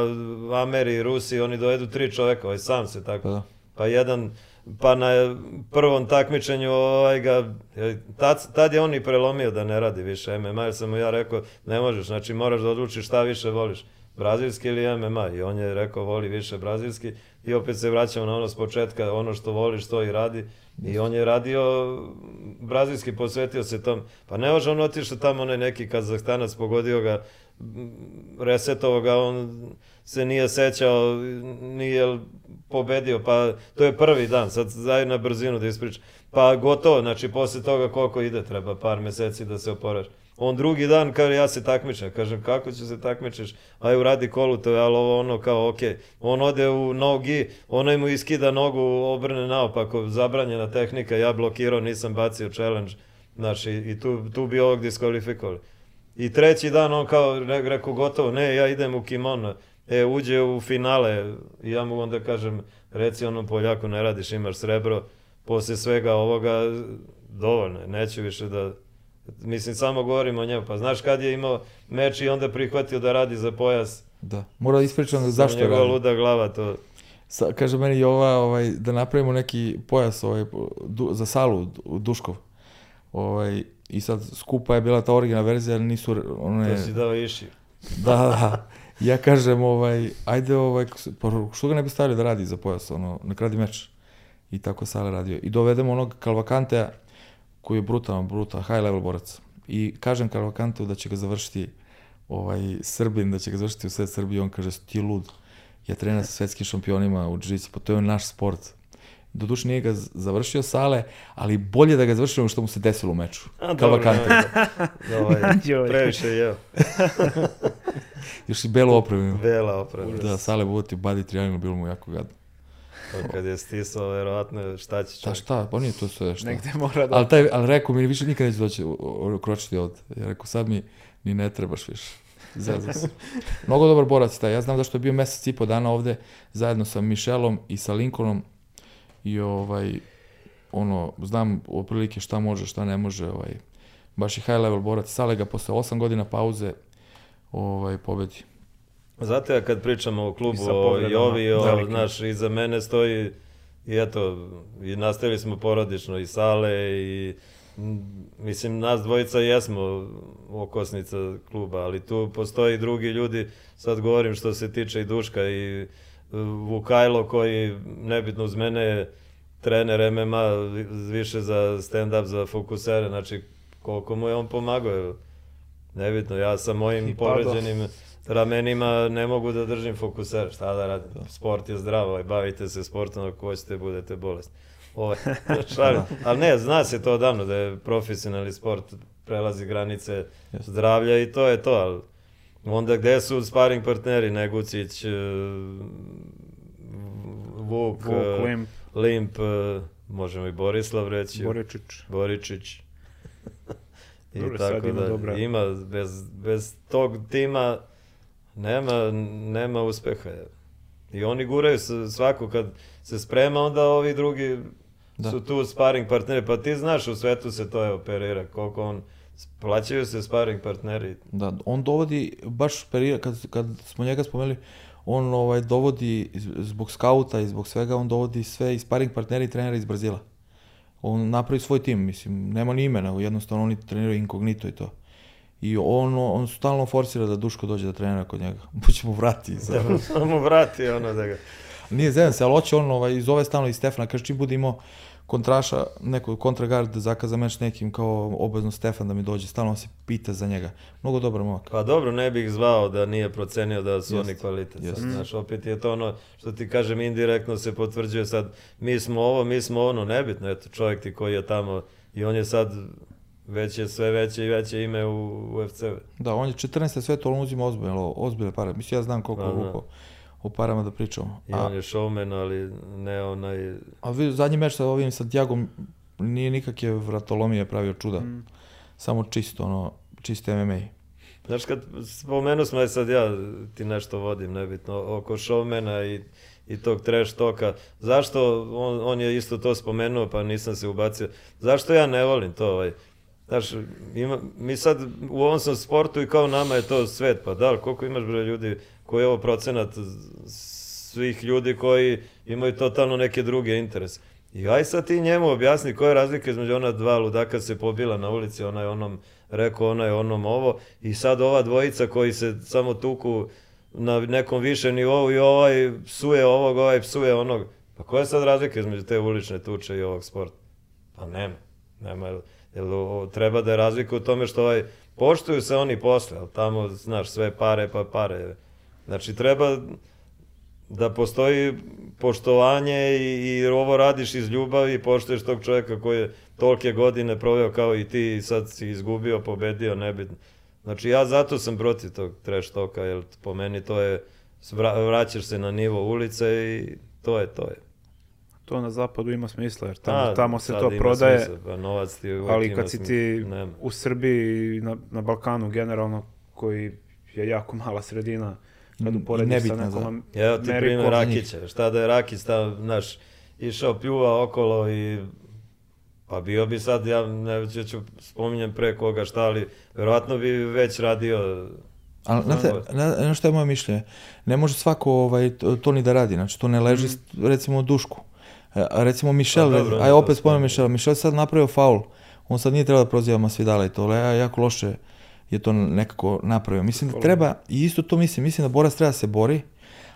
Ameri, Rusi, oni dovedu tri čoveka, ovaj sam se tako. Pa, pa jedan pa na prvom takmičenju ovaj ga, tad, tad je on i prelomio da ne radi više MMA, jer sam mu ja rekao, ne možeš, znači moraš da odlučiš šta više voliš, brazilski ili MMA, i on je rekao voli više brazilski, i opet se vraćamo na ono s početka, ono što voliš to i radi, i on je radio brazilski, posvetio se tom, pa ne može on otišao tamo onaj neki Kazahstanac, pogodio ga, resetovo ga, on se nije sećao, nije pobedio, pa to je prvi dan, sad zajedno na brzinu da ispričam. Pa gotovo, znači posle toga koliko ide, treba par meseci da se oporaš. On drugi dan kaže ja se takmičem, kažem kako će se takmičeš, aj uradi kolu to, ali ovo ono kao ok. On ode u nogi, onaj mu iskida nogu, obrne naopako, zabranjena tehnika, ja blokirao, nisam bacio challenge, znači i tu, tu bi ovog diskvalifikovali. I treći dan on kao rekao gotovo, ne, ja idem u kimono, e, uđe u finale, ja mu onda kažem, reci onom Poljaku, ne radiš, imaš srebro, posle svega ovoga, dovoljno, neću više da, mislim, samo govorim o njemu, pa znaš kad je imao meč i onda prihvatio da radi za pojas, Da, mora da ispričam zašto radi. Njegova luda glava to. Sa, kaže meni Jova ovaj, da napravimo neki pojas ovaj, du, za salu u Duškov. Ovaj, I sad skupa je bila ta originalna verzija, nisu one... To si dao iši. Da, da ja kažem, ovaj, ajde, ovaj, pa što ga ne bi stavili da radi za pojas, ono, nek radi meč. I tako Sale radio. I dovedemo onog Kalvakantea, koji je brutalan, brutal, high level borac. I kažem Kalvakanteu da će ga završiti ovaj, Srbin, da će ga završiti u sve Srbiji, on kaže, ti lud. Ja trenam sa svetskim šampionima u džiđici, pa to je naš sport Doduše nije ga završio sale, ali bolje da ga završio što mu se desilo u meču. A, Kao dobro, da, ovaj, previše je. Još i belo opremu. Bela oprema. Da, sale budati badi trijanima, bilo mu jako gadno. Pa kad je stisao, verovatno, šta će Da čovjek? šta, pa nije to sve šta. Negde mora da... Ali, taj, ali rekao mi više nikad neće doći kročiti ovde. Ja rekao sad mi ni ne trebaš više. Zezao se. Mnogo dobar borac je taj. Ja znam da što je bio mesec i po dana ovde zajedno sa Michelom i sa Lincolnom i ovaj ono, znam otprilike šta može, šta ne može, ovaj, baš je high level borac. Sale ga posle 8 godina pauze ovaj, pobedi. Zato ja kad pričamo o I klubu, o Jovi, o, velikim. znaš, iza mene stoji i eto, i nastavili smo porodično i sale i mislim, nas dvojica jesmo okosnica kluba, ali tu postoji drugi ljudi, sad govorim što se tiče i Duška i Vukajlo koji, nebitno uz mene, je trener MMA više za stand-up, za fokusere, znači koliko mu je on pomagao, nebitno, ja sa mojim I padao. povređenim ramenima ne mogu da držim fokuser, šta da radim, sport je zdrav, ovaj, bavite se sportom ako hoćete, budete bolesni. Ovaj, šalim. Ali ne, zna se to odavno da je profesionalni sport, prelazi granice zdravlja i to je to, ali onda gde su sparing partneri, Negucić, eh, Vuk, Vuk, eh, Limp, Limp, eh, možemo i Borislav reći. Boričić. Boričić. I Dobro, sad tako ima da dobra- ima, bez, bez tog tima nema, nema uspeha. I oni guraju svako kad se sprema, onda ovi drugi Da. su tu sparing partneri. Pa ti znaš, u svetu se to je operira, koliko on, plaćaju se sparing partneri. Da, on dovodi, baš perioda, kad, kad smo njega spomenuli, on ovaj, dovodi, zbog skauta i zbog svega, on dovodi sve i sparing partneri i trenera iz Brazila. On napravi svoj tim, mislim, nema ni imena, jednostavno oni treniraju inkognito i to. I on, on stalno forsira da Duško dođe da trenira kod njega. Buće mu vrati. Za... Da mu vrati ono da ga... Nije zezan se, ali hoće on ovaj, zove stalno i Stefana, kaže čim bude imao kontraša, neko kontragard zakaza meč nekim kao obavezno Stefan da mi dođe, stalno se pita za njega. Mnogo dobar momak. Pa dobro, ne bih zvao da nije procenio da su Jeste, oni kvalitet. Znaš, opet je to ono što ti kažem indirektno se potvrđuje sad mi smo ovo, mi smo ono, nebitno, eto čovjek ti koji je tamo i on je sad već je sve veće i veće ime u UFC. Da, on je 14. sve to on uzima ozbiljno, ozbiljne pare. Mislim, ja znam koliko je da. O parama da pričamo. I A, on je showman, ali ne onaj... a vi, zadnji meč sa ovim sa Diagom nije nikakve vratolomije pravio čuda. Mm. Samo čisto, ono, čisto MMA. Znaš, kad spomenu smo, aj sad ja ti nešto vodim, nebitno, oko showmana i, i tog trash toka, zašto, on, on je isto to spomenuo, pa nisam se ubacio, zašto ja ne volim to, ovaj, Znaš, ima, mi sad u ovom sam sportu i kao nama je to svet, pa da, koliko imaš bre ljudi koji je ovo procenat svih ljudi koji imaju totalno neke druge interese. I aj sad ti njemu objasni koja je razlika između ona dva ludaka se pobila na ulici, ona je onom rekao, ona je onom ovo, i sad ova dvojica koji se samo tuku na nekom višem nivou i ovaj psuje ovog, ovaj psuje onog. Pa koja je sad razlika između te ulične tuče i ovog sporta? Pa nema. Nema, jel, jel o- treba da je razlika u tome što ovaj, poštuju se oni posle, ali tamo, znaš, sve pare pa pare. Znači, treba da postoji poštovanje i, i ovo radiš iz ljubavi i poštuješ tog čovjeka koji je tolke godine proveo kao i ti i sad si izgubio, pobedio, nebitno. Znači ja zato sam protiv tog trash toka, jer po meni to je, vra- vraćaš se na nivo ulice i to je, to je. To na zapadu ima smisla, jer tamo, A, tamo se to prodaje, smisla, pa novac ti ali kad si ti Nema. u Srbiji i na, na Balkanu generalno, koji je jako mala sredina, kad uporediš sa nebitna nekom za- Evo ti primjer Rakića, šta da je Rakić tam, znaš, išao pljuva okolo i pa bio bi sad, ja ne ću, ću spominjem pre koga šta, ali verovatno bi već radio Ali, znate, na, što je moje mišljenje? Ne može svako ovaj, to, to ni da radi, znači to ne leži, mm. recimo, dušku. E, A recimo Mišel, Pa dobro, on aj opet spomenem. Mišel, Mišel sad napravio faul, on sad nije trebao da proziva Masvidala i to, ali ja- jako loše je to nekako napravio. Mislim da treba, i isto to mislim, mislim da borac treba da se bori,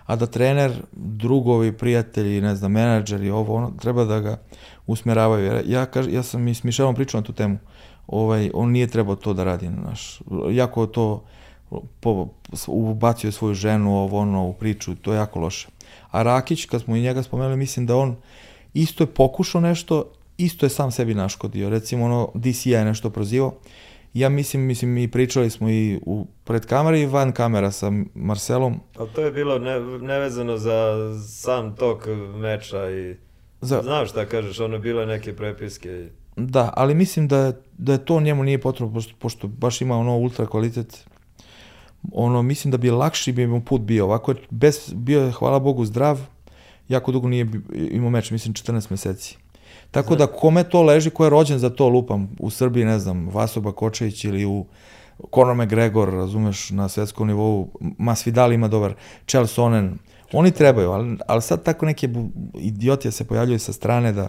a da trener, drugovi, prijatelji, ne znam, menadžeri, ovo, ono, treba da ga usmeravaju. Jer ja, kaž, ja sam i s Mišelom pričao na tu temu. Ovaj, on nije trebao to da radi, naš, jako to po, ubacio svoju ženu, ovo ono, u priču, to je jako loše. A Rakić, kad smo i njega spomenuli, mislim da on isto je pokušao nešto, isto je sam sebi naškodio. Recimo, ono, DCI je nešto prozivao Ja mislim, mislim, i pričali smo i u pred kamere i van kamera sa Marcelom. Ali to je bilo ne, nevezano za sam tok meča i... Za... Znaš šta kažeš, ono bilo neke prepiske. Da, ali mislim da, da je to njemu nije potrebno, pošto, pošto baš ima ono ultra kvalitet. Ono, mislim da bi lakši bi mu put bio. Ovako je bez, bio je, hvala Bogu, zdrav. Jako dugo nije imao meč, mislim 14 meseci. Tako da kome to leži, ko je rođen za to lupam, u Srbiji, ne znam, Vaso Bakočević ili u Conor McGregor, razumeš, na svetskom nivou, Masvidal ima dobar, Chel Sonnen, oni trebaju, ali, ali sad tako neke idiotije se pojavljuju sa strane da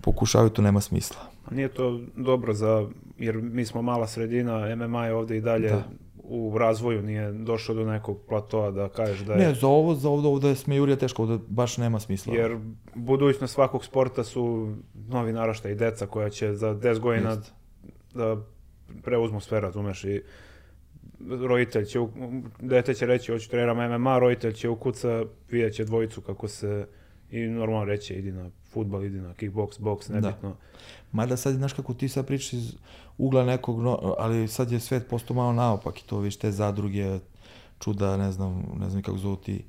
pokušavaju, to nema smisla. Nije to dobro za, jer mi smo mala sredina, MMA je ovde i dalje da. U razvoju, nije došao do nekog platoa da kažeš da je... Ne, za ovo, za ovde, ovde sme Jurija teško, ovde baš nema smisla. Jer budućnost svakog sporta su novi narašta i deca koja će za 10 godina Just. da preuzmu sve, razumeš, i roditelj će, dete će reći, hoću treniram MMA, roditelj će ukuca, vidjet će dvojicu kako se, i normalno reći, idi na futbal, idi na kickbox, boks, da. nebitno. Da. Mada sad, znaš kako ti sad pričaš iz ugla nekog, no, ali sad je svet postao malo naopak i to, viš, te zadruge, čuda, ne znam, ne znam kako zovu ti,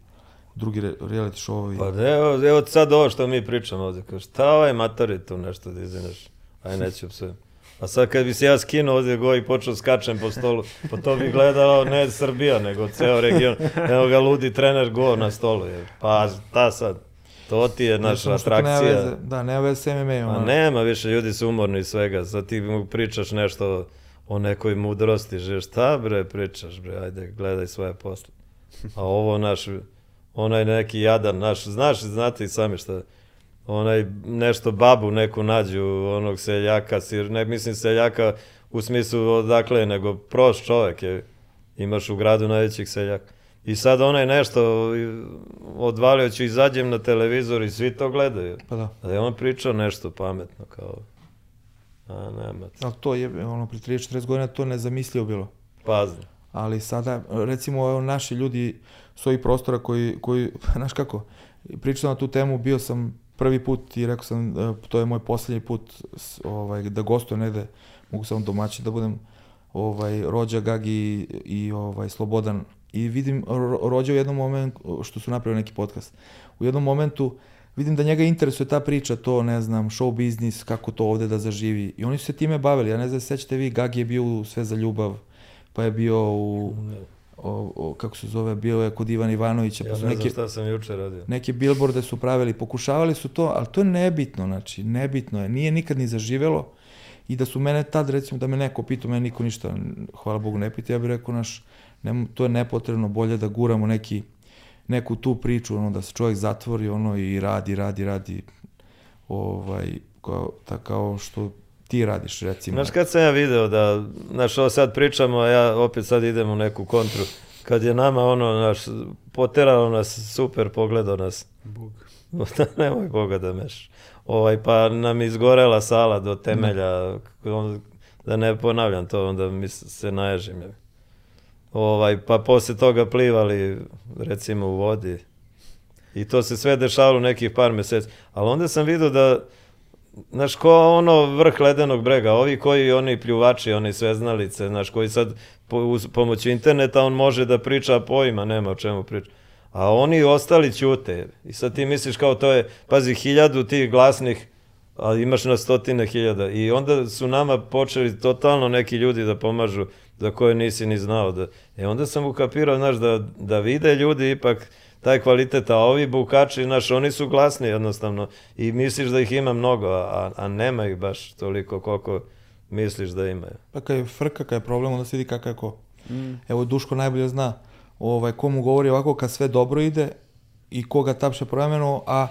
drugi re, reality showovi. Pa evo, evo sad ovo što mi pričamo ovde, kao šta ovaj matori tu nešto da izvineš, aj neću psujem. A sad kad bi se ja skinuo ovdje go i počeo skačem po stolu, pa to bi gledao ne Srbija, nego ceo region. Evo ga ludi trener go na stolu. Je. Pa ta sad? To ti je naša atrakcija. Nema veze, da, nema veze s MMA. A nema više, ljudi su umorni i svega. Sad ti mu pričaš nešto o nekoj mudrosti, že šta bre pričaš bre, ajde gledaj svoje posle. A ovo naš, onaj neki jadan naš, znaš, znate i sami šta, onaj nešto babu neku nađu, onog seljaka, sir, ne mislim seljaka u smislu odakle, nego prost čovek je, imaš u gradu najvećih seljaka. I sad onaj nešto odvalio ću izađem na televizor i svi to gledaju. Pa da. Da je on pričao nešto pametno kao... A, nema. Ali to je, ono, pri 30-40 godina to nezamislio bilo. Pazno. Ali sada, recimo, naši ljudi s ovih prostora koji, koji, znaš kako, pričao na tu temu, bio sam prvi put i rekao sam, e, to je moj poslednji put ovaj, da gostujem negde, mogu samo domaći da budem ovaj, Rođa, Gagi i ovaj, Slobodan. I vidim Rođa u jednom momentu, što su napravili neki podcast, u jednom momentu vidim da njega interesuje ta priča, to ne znam, show biznis, kako to ovde da zaživi. I oni su se time bavili, ja ne znam, sećate vi, Gagi je bio u Sve za ljubav, pa je bio u o, o, kako se zove, bio je kod Ivana Ivanovića. Ja pa su neke, šta sam juče radio. Neke billboarde su pravili, pokušavali su to, ali to je nebitno, znači, nebitno je, nije nikad ni zaživelo. I da su mene tad, recimo, da me neko pitao, mene niko ništa, hvala Bogu, ne pita, ja bih rekao, naš, ne, to je nepotrebno, bolje da guramo neki, neku tu priču, ono, da se čovjek zatvori, ono, i radi, radi, radi, ovaj, kao, ta, kao što ti radiš, recimo. Znaš, kad sam ja video da, znaš, ovo sad pričamo, a ja opet sad idem u neku kontru, kad je nama ono, naš, poterao nas, super pogledao nas. Bog. Nemoj Boga da meš. Ovaj, pa nam izgorela sala do temelja, on, da ne ponavljam to, onda mi se naježim. Ovaj, pa posle toga plivali, recimo, u vodi. I to se sve dešavalo nekih par meseci. Ali onda sam vidio da, Znaš, ko ono vrh ledenog brega, ovi koji oni pljuvači, oni sveznalice, znaš, koji sad po, uz pomoću interneta on može da priča pojma, nema o čemu priča. A oni ostali ćute. I sad ti misliš kao to je, pazi, hiljadu tih glasnih, a imaš na stotine hiljada. I onda su nama počeli totalno neki ljudi da pomažu za koje nisi ni znao. Da, e onda sam ukapirao, znaš, da, da vide ljudi ipak taj kvalitet, a ovi bukači, znaš, oni su glasni jednostavno i misliš da ih ima mnogo, a, a nema ih baš toliko koliko misliš da imaju. Pa kad je frka, kad je problem, onda se vidi kakav je ko. Mm. Evo, Duško najbolje zna ovaj, komu govori ovako kad sve dobro ide i koga tapše promenu, a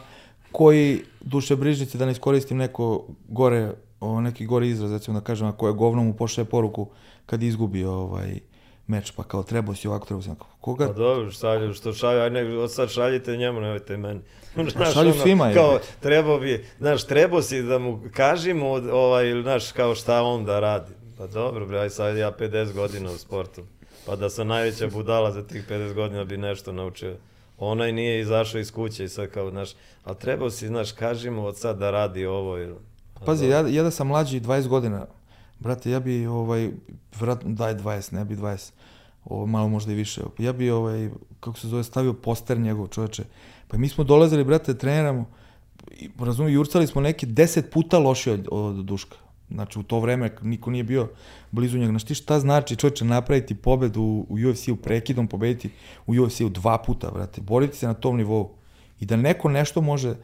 koji duše brižnici, da ne iskoristim neko gore, o, neki gore izraz, recimo da kažem, a koje govno mu pošle poruku kad izgubi ovaj, meč, pa kao trebao si ovako, trebao si ovako. Koga? Pa dobro, šalju, što šalju, ajde, od sad šaljite njemu, nemojte meni. Znaš, šalju ono, svima. Kao, trebao bi, znaš, trebao si da mu kažemo, ovaj, znaš, kao šta on da radi. Pa dobro, bre, aj sad ja 50 godina u sportu. Pa da sam najveća budala za tih 50 godina bi nešto naučio. Onaj nije izašao iz kuće i sad kao, znaš, ali trebao si, znaš, kaži mu od sad da radi ovo. Ili, Pazi, ja, ja da sam mlađi 20 godina, Brate, ja bi, ovaj, vratno, daj 20, ne bi 20, ovo, malo možda i više. Ja bi, ovaj, kako se zove, stavio poster njegov čoveče. Pa mi smo dolazili, brate, treniramo, razumiju, jurcali smo neke 10 puta loši od, od Duška. Znači, u to vreme niko nije bio blizu njega. Znaš ti šta znači čovječe napraviti pobedu u, u UFC-u prekidom, pobediti u UFC-u dva puta, brate. Boriti se na tom nivou. I da neko nešto može,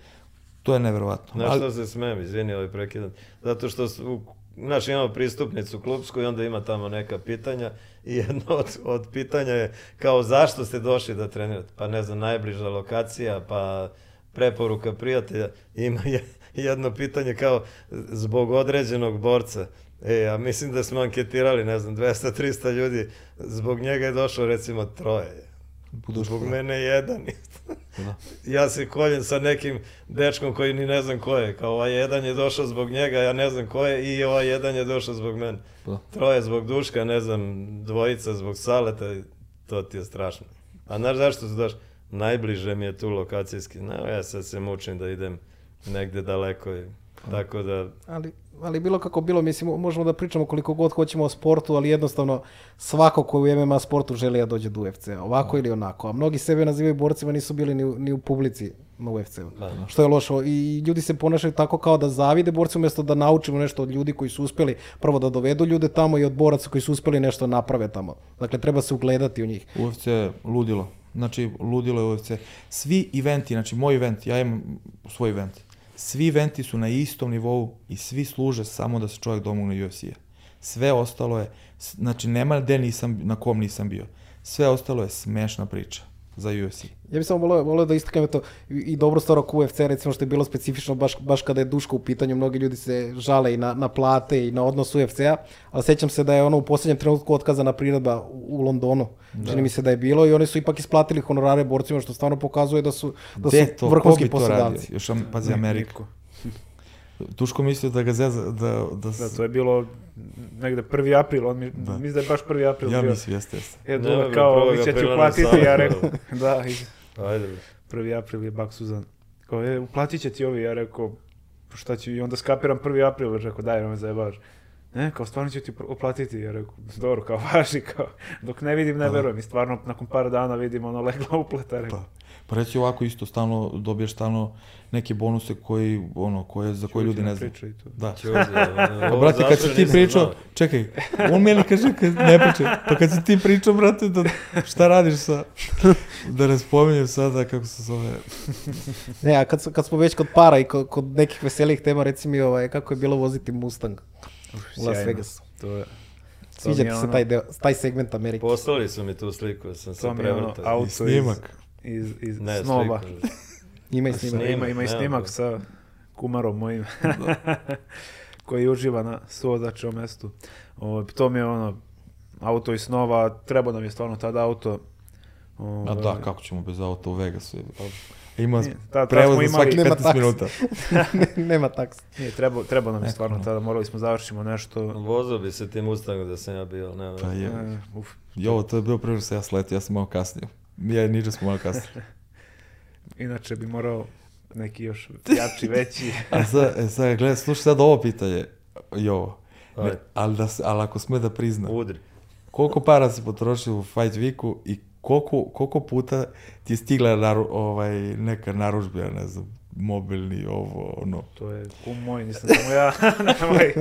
to je neverovatno. Znaš što se smem, izvini ovaj prekidan. Zato što su, znaš, imamo pristupnicu klubsku i onda ima tamo neka pitanja i jedno od, od pitanja je kao zašto ste došli da trenirate? Pa ne znam, najbliža lokacija, pa preporuka prijatelja. Ima je, jedno pitanje kao zbog određenog borca. E, ja mislim da smo anketirali, ne znam, 200-300 ljudi, zbog njega je došlo recimo troje. Buduško, zbog mene jedan. Da. Ja se koljem sa nekim dečkom koji ni ne znam ko je. Kao ovaj jedan je došao zbog njega, ja ne znam ko je, i ovaj jedan je došao zbog mene. Da. Troje zbog Duška, ne znam, dvojica zbog Saleta, to ti je strašno. A znaš zašto su došli? Najbliže mi je tu lokacijski. No, ja sad se mučim da idem negde daleko. Je. Tako da... Ali, ali bilo kako bilo, mislim, možemo da pričamo koliko god hoćemo o sportu, ali jednostavno svako ko u MMA sportu želi da dođe do UFC, ovako no. ili onako. A mnogi sebe nazivaju borcima, nisu bili ni, ni u publici na UFC-u. Da, da. Što je lošo. I ljudi se ponašaju tako kao da zavide borci umjesto da naučimo nešto od ljudi koji su uspeli prvo da dovedu ljude tamo i od boraca koji su uspeli nešto naprave tamo. Dakle, treba se ugledati u njih. UFC je ludilo. Znači, ludilo je UFC. Svi eventi, znači moj event, ja imam svoj event Svi eventi su na istom nivou i svi služe samo da se čovjek domogne UFC-a. Sve ostalo je, znači nema gde nisam, na kom nisam bio. Sve ostalo je smešna priča za UFC. Ja bih samo volio, volio da istaknem to i dobro stvar oko UFC, recimo što je bilo specifično baš, baš kada je Duško u pitanju, mnogi ljudi se žale i na, na plate i na odnos UFC-a, ali sećam se da je ono u poslednjem trenutku otkazana priredba u, u Londonu, da. čini mi se da je bilo i oni su ipak isplatili honorare borcima, što stvarno pokazuje da su, da su vrhunski poslodavci. Još pazi Ameriku. Tuško mislio da ga zeza, da, da... Da, to je bilo negde 1. april, on mi, da. misli da je baš 1. april ja bio. Ja mislim, jeste, jeste. E, ne, kao, vi će ću platiti, ja rekao, da, i, Ajde. 1. april je Bak Suzan. Kao, e, uplatit će ti ovi, ja rekao, šta ću, i onda skapiram 1. april, rekao, daj, ne me zajebavaš. Ne, kao stvarno ću ti uplatiti, ja rekao, dobro, kao važi, kao, dok ne vidim, ne verujem. I stvarno, nakon par dana vidim ono legla uplata, rekao. Pa. Pa reći ovako isto stalno dobiješ stalno neke bonuse koji ono koje za koje ljudi ne znaju. Da. Pa brate kad si ti pričao, čekaj, on meni kaže kad ne priča. Pa kad si ti pričao brate da šta radiš sa da ne spominjem sada kako se zove. ne, a kad, kad smo već kod para i kod, kod nekih veselih tema, reci mi ovaj, kako je bilo voziti Mustang u Las Vegasu. To je Sviđa ti se taj, deo, taj segment Amerike. Poslali su mi tu sliku, sam se prevrtao. Auto I snimak iz, iz ne, snova. ima i snimak. Ima, ima i snimak sa kumarom mojim. koji uživa na suodačevom mestu. O, to mi je ono, auto iz snova, treba nam je stvarno tada auto. O, A da, kako ćemo bez auta u Vegasu? Ima ta, prevoz za svaki 15 minuta. nema taks. Nije, treba, treba nam je stvarno tada, morali smo završimo nešto. Vozo bi se tim Mustangom da sam ja bio, nema. Pa je. E, uf. Jo, to je bio prvi se ja sletio, ja sam malo kasnio. Ja i Niđa smo malo kasnije. Inače bi morao neki još jači, veći. A sad, e, sad gledaj, slušaj sad ovo pitanje i ovo. Ne, ali, da, ali ako sme da priznam. Udri. Koliko para si potrošio u Fight Weeku i koliko, koliko puta ti je stigla naru, ovaj, neka naručbija, ne znam, mobilni, ovo, ono. To je kum moj, nisam samo ja, nemoj.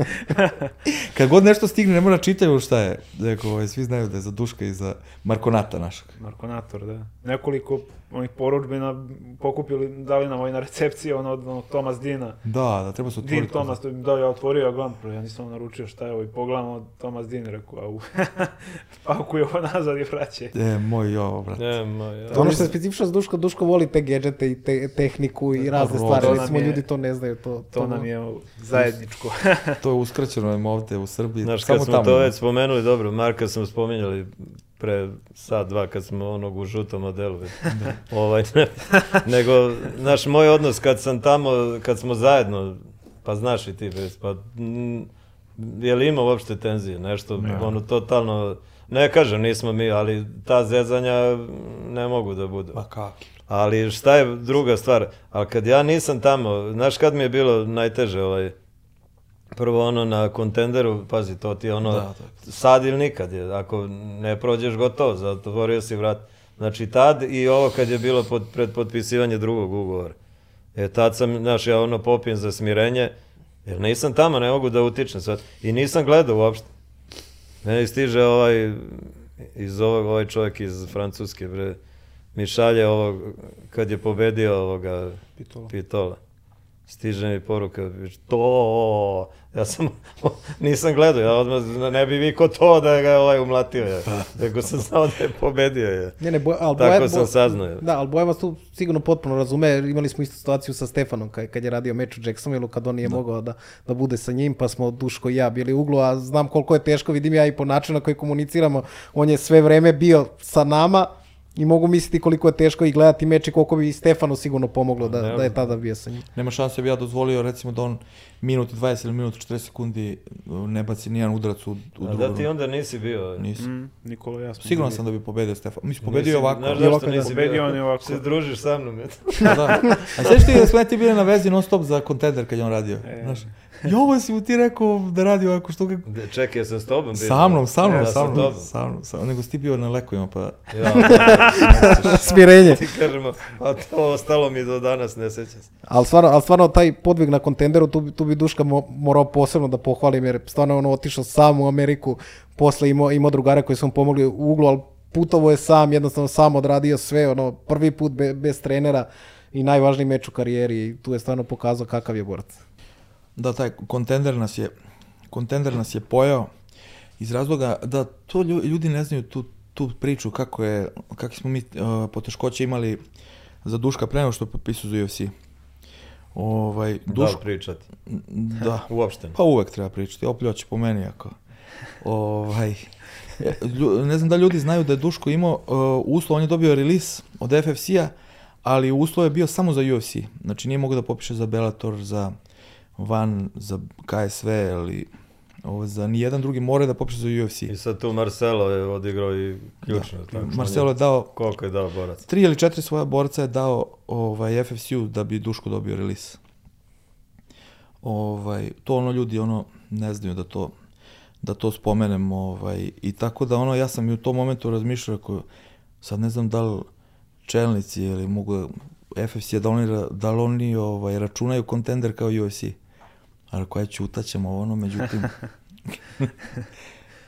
Kad god nešto stigne, ne mora čitaju šta je. Dakle, ovaj, svi znaju da je za Duška i za Markonata našeg. Markonator, da. Nekoliko onih poručbina pokupili, dali nam ovaj na recepciji, ono od ono, Tomas Dina. Da, da, treba se otvoriti. Din Tomas, to da, ja otvorio, ja gledam, ja nisam naručio šta je ovo i pogledam Tomas Din, rekao, au, pakuju ovo nazad i vraće. E, moj ovo, brate. E, moj, ja. To ono što je specifično Duško, Duško voli te gadžete i te, tehniku i razne stvari, recimo ljudi to ne znaju. To, to, to nam je zajedničko. to je uskraćeno im ovde u Srbiji. Znaš, kad smo tamo. to već spomenuli, dobro, Marka smo spominjali, pre sad dva kad smo onog u žutom modelu. Da. ovaj, ne, nego, znaš, moj odnos kad sam tamo, kad smo zajedno, pa znaš i ti, pa m, je li ima uopšte tenzije, nešto, ja. ono, totalno, ne kažem, nismo mi, ali ta zezanja ne mogu da budu. Pa kako? Ali šta je druga stvar, ali kad ja nisam tamo, znaš kad mi je bilo najteže, ovaj, prvo ono na kontenderu, pazi, to ti je ono da, sad ili nikad je, ako ne prođeš gotovo, zatvorio si vrat. Znači tad i ovo kad je bilo pod, pred potpisivanje drugog ugovora. E tad sam, znaš, ja ono popijem za smirenje, jer nisam tamo, ne mogu da utičem sad. I nisam gledao uopšte. Meni stiže ovaj, iz ovog, ovaj čovjek iz Francuske, bre, mi šalje ovog, kad je pobedio ovoga Pitola. Pitola stiže mi poruka, to, ja sam, nisam gledao, ja odmah ne bi viko to da ga ovaj umlatio, ja. nego sam znao da je pobedio, ja. Ne, ne, boj, ali Tako boje, sam saznao. Da, ali Boja vas tu sigurno potpuno razume, imali smo istu situaciju sa Stefanom, kad, kad je radio meč u Jacksonville, kad on nije da. mogao da, da bude sa njim, pa smo Duško i ja bili u uglu, a znam koliko je teško, vidim ja i po načinu na koji komuniciramo, on je sve vreme bio sa nama, I mogu misliti koliko je teško i gledati meč i koliko bi Stefanu sigurno pomoglo da, da je tada bio sa njim. Nema šanse bi ja dozvolio recimo da on minut 20 ili minut 40 sekundi ne baci nijedan udarac u, u drugu. A da ti onda nisi bio? Nisi. Mm, Nikola, ja Siguran sam da bi pobedio Stefan. Mislim, pobedio nisi, ovako. Znaš zašto nisi pobedio on je ovako. Se družiš sa mnom. da, da. A sve što je sve ti bili na vezi non stop za kontender kad je on radio. E. Znaš, I ovo si mu ti rekao da radi ovako što ga... De, čekaj, ja sam s tobom bio. Sa mnom, sa mnom, ja, sa mnom, sa mnom, sa mnom, nego si ti bio na lekovima, pa... Ja, Smirenje. Ti kažemo, a to ostalo mi do danas, ne sećam se. Ali stvarno, ali stvarno taj podvig na kontenderu, tu, tu bi Duška mo, morao posebno da pohvalim, jer stvarno ono otišao sam u Ameriku, posle imao, imao drugare koji su mu pomogli u uglu, ali putovo je sam, jednostavno sam odradio sve, ono, prvi put be, bez trenera i najvažniji meč u karijeri i tu je stvarno pokazao kakav je borac da taj kontender nas je kontender nas je pojao iz razloga da to ljudi ne znaju tu, tu priču kako je kakve smo mi uh, poteškoće imali za Duška pre nego što je potpisao za UFC. Ovaj, Duško, da pričati? Da. Uopšte. Pa uvek treba pričati, opljaće po meni ako. Ovaj, ne znam da ljudi znaju da je Duško imao uh, uslov, on je dobio release od FFC-a, ali uslov je bio samo za UFC. Znači nije mogao da popiše za Bellator, za van za KSV, ali ovo, za nijedan drugi more da popiše za UFC. I sad tu Marcelo je odigrao i ključno. Da. Marcelo je dao... Koliko je dao borac? Tri ili četiri svoja borca je dao ovaj, FFC-u da bi Duško dobio release. Ovaj, to ono ljudi ono ne znaju da to da to spomenem ovaj, i tako da ono ja sam i u tom momentu razmišljao ako sad ne znam da li čelnici ili mogu FFC da oni, da li oni ovaj, računaju kontender kao UFC ali koja ćutaćemo ono, međutim...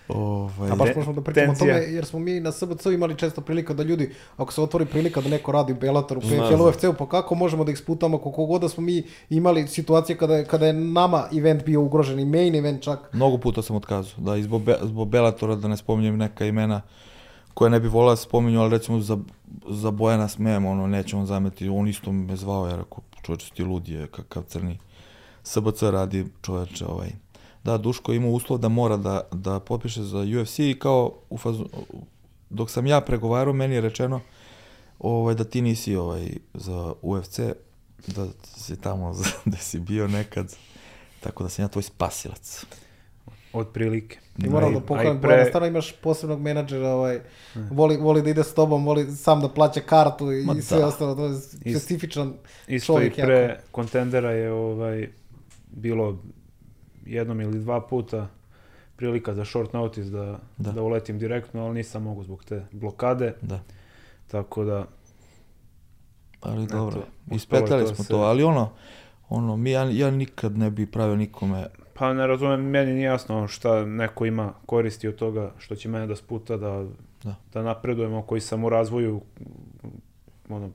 ovaj, A baš možemo da pričamo o tome, jer smo mi na SBC imali često prilika da ljudi, ako se otvori prilika da neko radi u Bellatoru, PFL, UFC-u, pa kako možemo da ih sputamo, koliko god da smo mi imali situacije kada, kada je nama event bio ugrožen i main event čak. Mnogo puta sam otkazao, da, i zbog, Be zbog Bellatora, da ne spominjem neka imena koje ne bi volao da spominju, ali recimo za, za Bojana smijem, ono, nećemo zameti, on isto me zvao, ja rekao, čovječe ti lud je, kakav crni. SBC radi čoveče ovaj. Da, Duško ima uslov da mora da, da potpiše za UFC i kao u fazu, dok sam ja pregovarao, meni je rečeno ovaj, da ti nisi ovaj, za UFC, da si tamo da si bio nekad, tako da sam ja tvoj spasilac. Od prilike. I moram da pohvalim, pre... stvarno imaš posebnog menadžera, ovaj, voli, voli da ide s tobom, voli sam da plaća kartu i, i sve da. ostalo, to je specifičan čovjek. Isto i pre jako. kontendera je ovaj, bilo jednom ili dva puta prilika za short notice da, da. da uletim direktno, ali nisam mogu zbog te blokade. Da. Tako da... Ali eto, dobro, ispetali smo se... to, ali ono, ono, mi, ja, ja nikad ne bi pravio nikome... Pa ne razumem, meni nije jasno šta neko ima koristi od toga što će mene da sputa, da, da. da napredujemo, koji sam u razvoju, ono,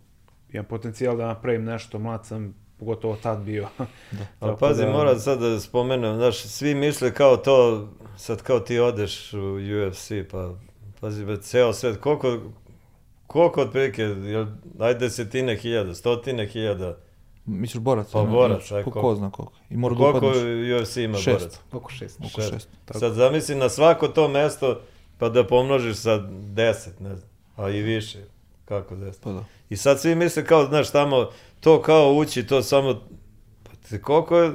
imam potencijal da napravim nešto, mlad sam, pogotovo tad bio. Da. Pa pazi, da... moram sad da spomenem, znaš, svi misle kao to, sad kao ti odeš u UFC, pa pazi, be, ceo svet, koliko, koliko otprilike, jel, ajde desetine hiljada, stotine hiljada, Misliš borac? Pa borac, aj koliko. Ko zna koliko. I mora koliko da upadneš. UFC ima šest. borac? Oko šest. Oko šest. šest. Sad zamisli na svako to mesto, pa da pomnožiš sa deset, ne znam, a i više. Kako deset? Pa da. I sad svi misle kao, znaš, tamo, to kao ući, to samo, pa te koliko je,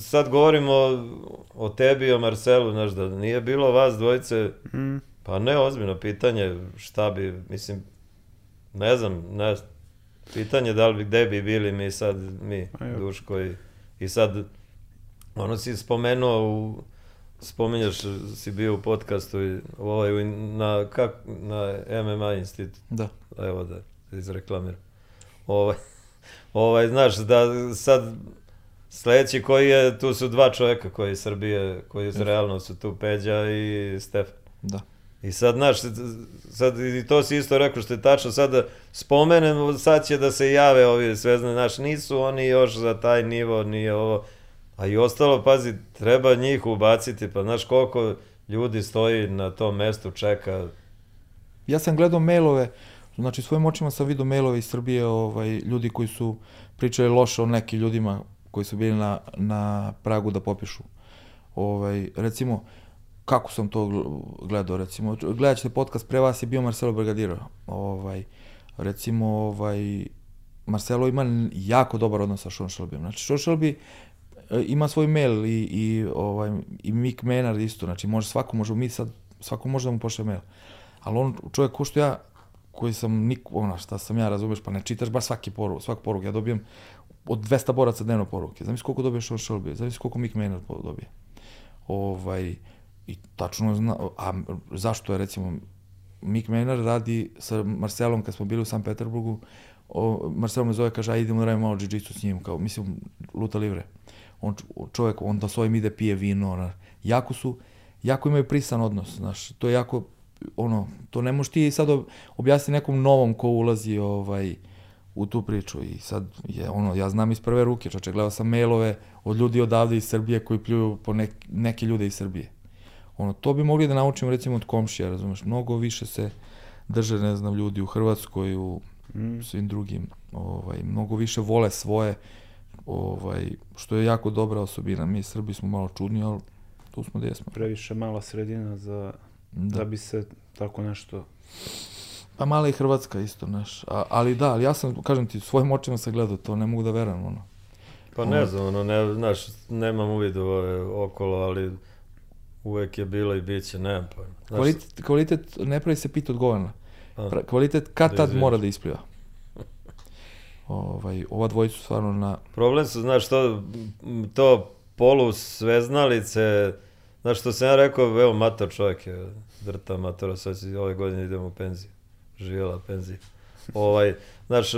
sad govorimo o, o tebi i o Marcelu, znaš, da nije bilo vas dvojice, mm. pa ne, ozbiljno pitanje, šta bi, mislim, ne znam, ne, pitanje da li bi, gde bi bili mi sad, mi, Duško i, i sad, ono si spomenuo u, spominješ, si bio u podcastu i, ovaj, na, kak, na MMA institut. Da. Evo da izreklamiram. Ovaj, ovaj, znaš, da sad sledeći koji je, tu su dva čovjeka koji iz Srbije, koji iz realno su tu Peđa i Stefan. Da. I sad, znaš, sad i to si isto rekao što je tačno, sad da spomenem, sad će da se jave ovi zvezdani, znaš, nisu oni još za taj nivo, nije ovo, a i ostalo, pazi, treba njih ubaciti, pa znaš koliko ljudi stoji na tom mestu, čeka. Ja sam gledao mailove, znači svojim očima sam vidio mailove iz Srbije, ovaj, ljudi koji su pričali loše o nekim ljudima koji su bili na, na pragu da popišu. Ovaj, recimo, kako sam to gledao, recimo, gledat ćete podcast, pre vas je bio Marcelo Brigadiro, ovaj, recimo, ovaj, Marcelo ima jako dobar odnos sa Sean Shelby. Znači, Sean Shelby ima svoj mail i, i, ovaj, i Mick Maynard isto, znači može svako, može mi sad, svako može da mu pošle mail. Ali on, čovjek ko što ja, koji sam, nik, ona, šta sam ja, razumeš, pa ne čitaš baš svaki poruk, svaki poruk, ja dobijem od 200 boraca dnevno poruke, znam koliko dobije Sean Shelby, znam koliko Mick Maynard dobije. Ovaj, I tačno zna, a zašto je recimo Mick Maynard radi sa Marcelom kad smo bili u San Peterburgu, o, Marcelo me zove, kaže, aj idemo da radimo malo jiu s njim, kao, mislim, luta livre. On, čovjek, on da s ovim ide pije vino, ona, jako su, jako imaju prisan odnos, znaš, to je jako, ono, to ne možeš ti sad objasniti nekom novom ko ulazi, ovaj, u tu priču i sad je ono, ja znam iz prve ruke, čoče, gledao sam mailove od ljudi odavde iz Srbije koji pljuju po nek, neke ljude iz Srbije. Ono, to bi mogli da naučimo recimo od komšija, razumeš, mnogo više se drže, ne znam, ljudi u Hrvatskoj, u mm. svim drugim, ovaj, mnogo više vole svoje, ovaj, što je jako dobra osobina. Mi Srbi smo malo čudni, ali tu smo gdje smo. Previše mala sredina za, da. da bi se tako nešto Pa mala i Hrvatska isto, znaš. A, ali da, ali ja sam, kažem ti, svojim očima sam gledao to, ne mogu da verujem, ono. Pa ne znam, ono, ne, znaš, nemam uvidu okolo, ali uvek je bilo i bit će, nemam pojma. Znaš, kvalitet, kvalitet, ne pravi se pit odgovorna. Kvalitet kad da tad mora da ispliva. Ovaj, ova dvojica su stvarno na... Problem su, znaš, to, to polu sveznalice, znaš, što sam ja rekao, evo, mator čovjek je, drta matora, sad će ove godine idemo u penziju. Živjela penzija. Ovaj, znaš,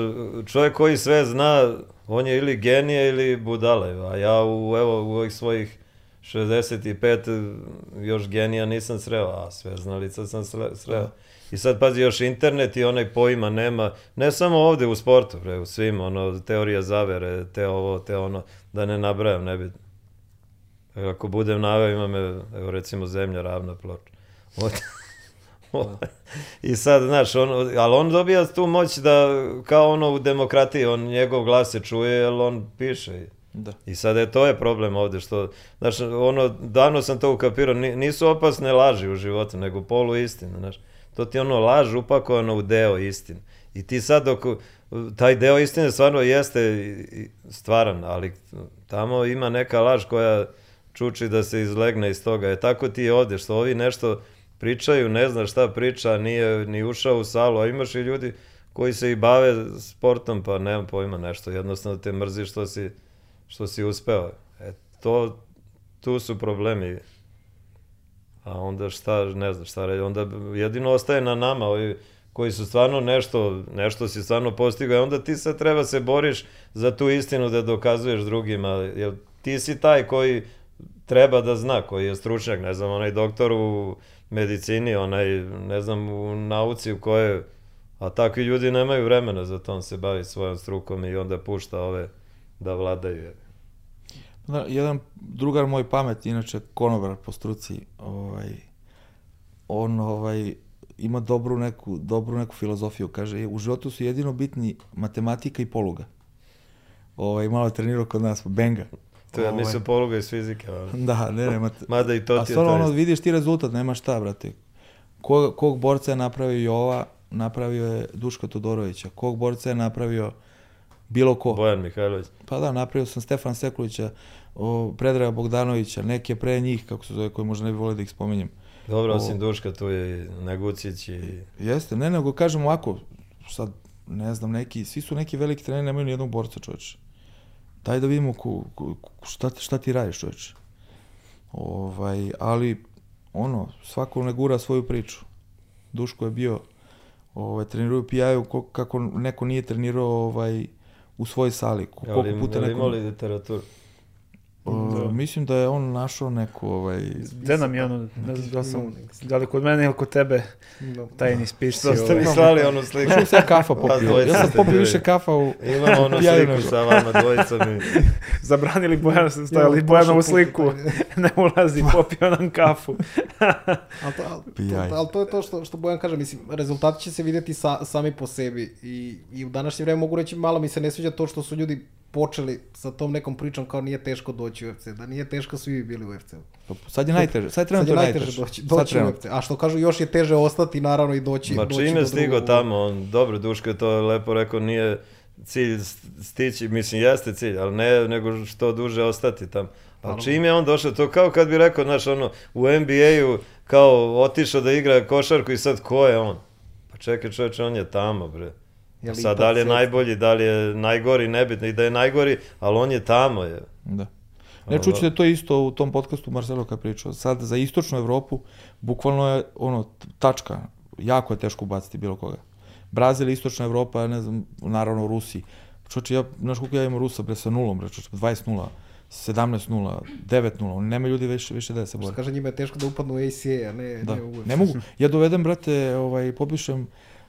čovjek koji sve zna, on je ili genije ili budale, a ja u, evo, u ovih svojih 65 još genija nisam sreo, a sve znalica sam sreo. I sad pazi još internet i onaj pojma nema, ne samo ovde u sportu, bre, u svim, ono, teorija zavere, te ovo, te ono, da ne nabrajam, ne bi. Ako budem naveo, ima me, evo recimo, zemlja ravna ploča. I sad, znaš, on, ali on dobija tu moć da, kao ono u demokratiji, on njegov glas se čuje, jer on piše. Da. I sad je to je problem ovde što znaš ono davno sam to ukapirao nisu opasne laži u životu nego polu istina znaš to ti ono laž upakovano u deo istine i ti sad dok taj deo istine stvarno jeste stvaran ali tamo ima neka laž koja čuči da se izlegne iz toga je tako ti ovde što ovi nešto pričaju ne zna šta priča nije ni ušao u salu a imaš i ljudi koji se i bave sportom pa nemam pojma nešto jednostavno te mrzi što si što si uspeo. E, to, tu su problemi. A onda šta, ne znam šta reći, onda jedino ostaje na nama, ovi koji su stvarno nešto, nešto si stvarno postigao, onda ti sad treba se boriš za tu istinu da dokazuješ drugima, jer ti si taj koji treba da zna, koji je stručnjak, ne znam, onaj doktor u medicini, onaj, ne znam, u nauci u kojoj, a takvi ljudi nemaju vremena za to, on se bavi svojom strukom i onda pušta ove da vladaju. Da, jedan drugar moj pamet, inače konobar po struci, ovaj, on ovaj, ima dobru neku, dobru neku filozofiju. Kaže, u životu su jedino bitni matematika i poluga. Ovaj, malo je trenirao kod nas, Benga. To ja ovaj, mislim poluga iz fizike. Ali. Da, ne, ne. Mat... Mada i to ti je to ono, vidiš ti rezultat, nema šta, brate. Kog, kog borca je napravio Jova, napravio je Duška Todorovića. Kog borca je napravio bilo ko. Bojan Mihajlović. Pa da, napravio sam Stefan Sekulića, o, Predraga Bogdanovića, neke pre njih, kako se zove, koje možda ne bi volio da ih spominjem. Dobro, osim Duška, tu je Negucić i... Jeste, ne, nego kažem ovako, sad, ne znam, neki, svi su neki veliki treneri, nemaju ni jednog borca, čovječe. daj da vidimo ku, ku, šta, šta ti radiš čovječe. Ovaj, ali, ono, svako ne gura svoju priču. Duško je bio, ovaj, trenirao u PI-u kako neko nije trenirao ovaj, u svojoj sali. Koliko puta neko... imali literaturu? Da. Mislim da je on našao neku, ovaj... Gde nam je ono, ne znam da sam, da li kod mene ili kod tebe, tajni spišci. Što ste mi slali onu sliku? Što sam kafa popio, ja sam popio više kafa u... Imamo onu sliku sa vama dvojicom i... Zabranili Bojana, stavili Bojanovu sliku, ne ulazi, popio nam kafu. ali, to, je to što, što Bojan kaže, mislim, rezultati će se vidjeti sa, sami po sebi i, i u današnje vreme mogu reći malo mi se ne sviđa to što su ljudi počeli sa tom nekom pričom kao nije teško doći u UFC, da nije teško svi bi bili u UFC. Sad je najteže, sad je trenutno najteže, najteže doći, doći u UFC. A što kažu još je teže ostati naravno i doći, Ma doći čim je stigo tamo, on, dobro Duško je to lepo rekao, nije cilj stići, mislim jeste cilj, ali ne nego što duže ostati tamo. Ali čim je on došao, to kao kad bi rekao, znaš, ono, u NBA-u kao otišao da igra košarku i sad ko je on? Pa čekaj čovječe, on je tamo, bre. Jel Sad, da li je najbolji, da li je najgori, nebitno i da je najgori, ali on je tamo. Je. Da. Ne čući da je to isto u tom podcastu Marcelo kad pričao. Sad za istočnu Evropu bukvalno je ono tačka. Jako je teško ubaciti bilo koga. Brazil, istočna Evropa, ne znam, naravno Rusi. Čoče, ja, znaš koliko ja imam Rusa bre sa nulom, bre, čoče, 20-0. 17-0, 9-0, oni nema ljudi više, više da se bore. Kaže njima je teško da upadnu u ACA, a ne, da. ne u UFC. Ne mogu. Ja dovedem, brate, ovaj, popišem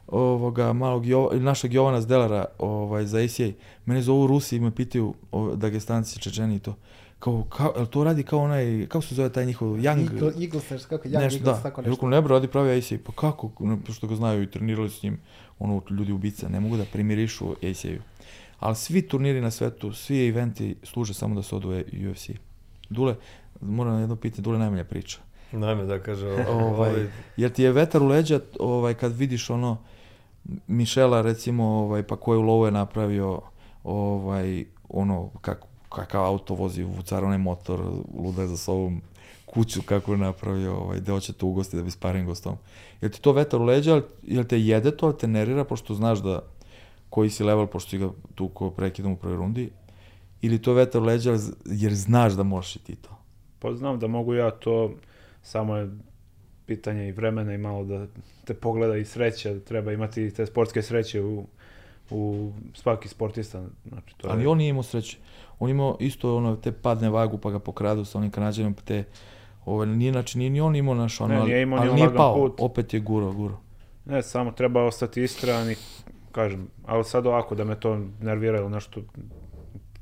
ovoga malog jo, našeg Jovana Zdelara ovaj, za ACA. Mene zovu Rusi i me pitaju o, Dagestanci, Čečeni i to. Kao, kao, jel to radi kao onaj, kako se zove taj njihov Young? Eagle, Eagles, kako Young nešto, Eagles, da. tako nešto. ne, bro, radi pravi ACA. Pa kako, pošto ga znaju i trenirali s njim, ono, ljudi ubica, ne mogu da primirišu ACA-u. Ali svi turniri na svetu, svi eventi služe samo da se odu UFC. Dule, moram na jedno pitanje, Dule najmanja priča. Najme da kaže ovaj, ovaj, jer ti je vetar u leđa ovaj, kad vidiš ono, Mišela recimo, ovaj, pa koju lovu je napravio, ovaj, ono, kako, kakav auto vozi, vucar onaj motor, luda za sobom, kuću kako je napravio, ovaj, gde hoće te ugosti da bi sparingo s tom. Jel ti to vetar u leđa, jel te jede to, te nerira, pošto znaš da koji si level, pošto si ga tu ko prekidam u prvoj rundi, ili to vetar u leđa jer znaš da možeš i ti to? Pa znam da mogu ja to, samo je pitanje i vremena i malo da te pogleda i sreća, da treba imati te sportske sreće u, u svaki sportista. Znači, to Ali je... on nije imao sreće. On imao isto ono, te padne vagu pa ga pokradu sa onim kanadjanom, pa te Ovo, nije, znači, nije ni on imao naš ono, ne, nije imao ali, ali nije pao, put. opet je guro, guro. Ne, samo treba ostati istran i kažem, ali sad ovako da me to nervira ili nešto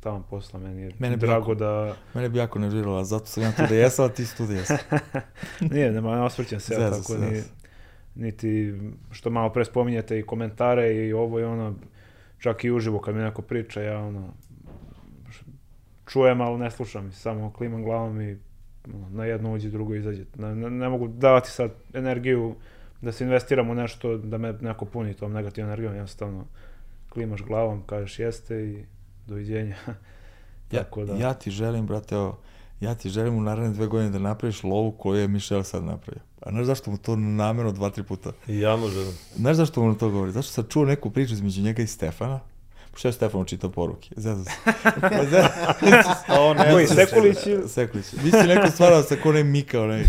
tamo posla, meni je mene drago jako, da... Mene bi jako nerviralo, zato sam ja tu da jesam, a ti tu da jesam. Nije, nema, ne osvrćam se, ja, tako ni, niti što malo pre spominjete i komentare i ovo i ono, čak i uživo kad mi neko priča, ja ono, čujem, ali ne slušam, samo klimam glavom i na jedno uđe, drugo izađe. Ne, ne, ne mogu davati sad energiju da se investiram u nešto, da me neko puni tom negativnom energijom, jednostavno klimaš glavom, kažeš jeste i doviđenja. ja, da... ja ti želim, brate, o, ja ti želim u naredne dve godine da napraviš lovu koju je Mišel sad napravio. A znaš zašto mu to namjerno dva, tri puta? Ja mu želim. Znaš zašto mu to govori? Zašto sam čuo neku priču između njega i Stefana, Pošto je Stefano čitao poruke. Zezao se. On ne Sekulić? Sekulić. Mislim neko stvarao sa ko ne Mika, onaj.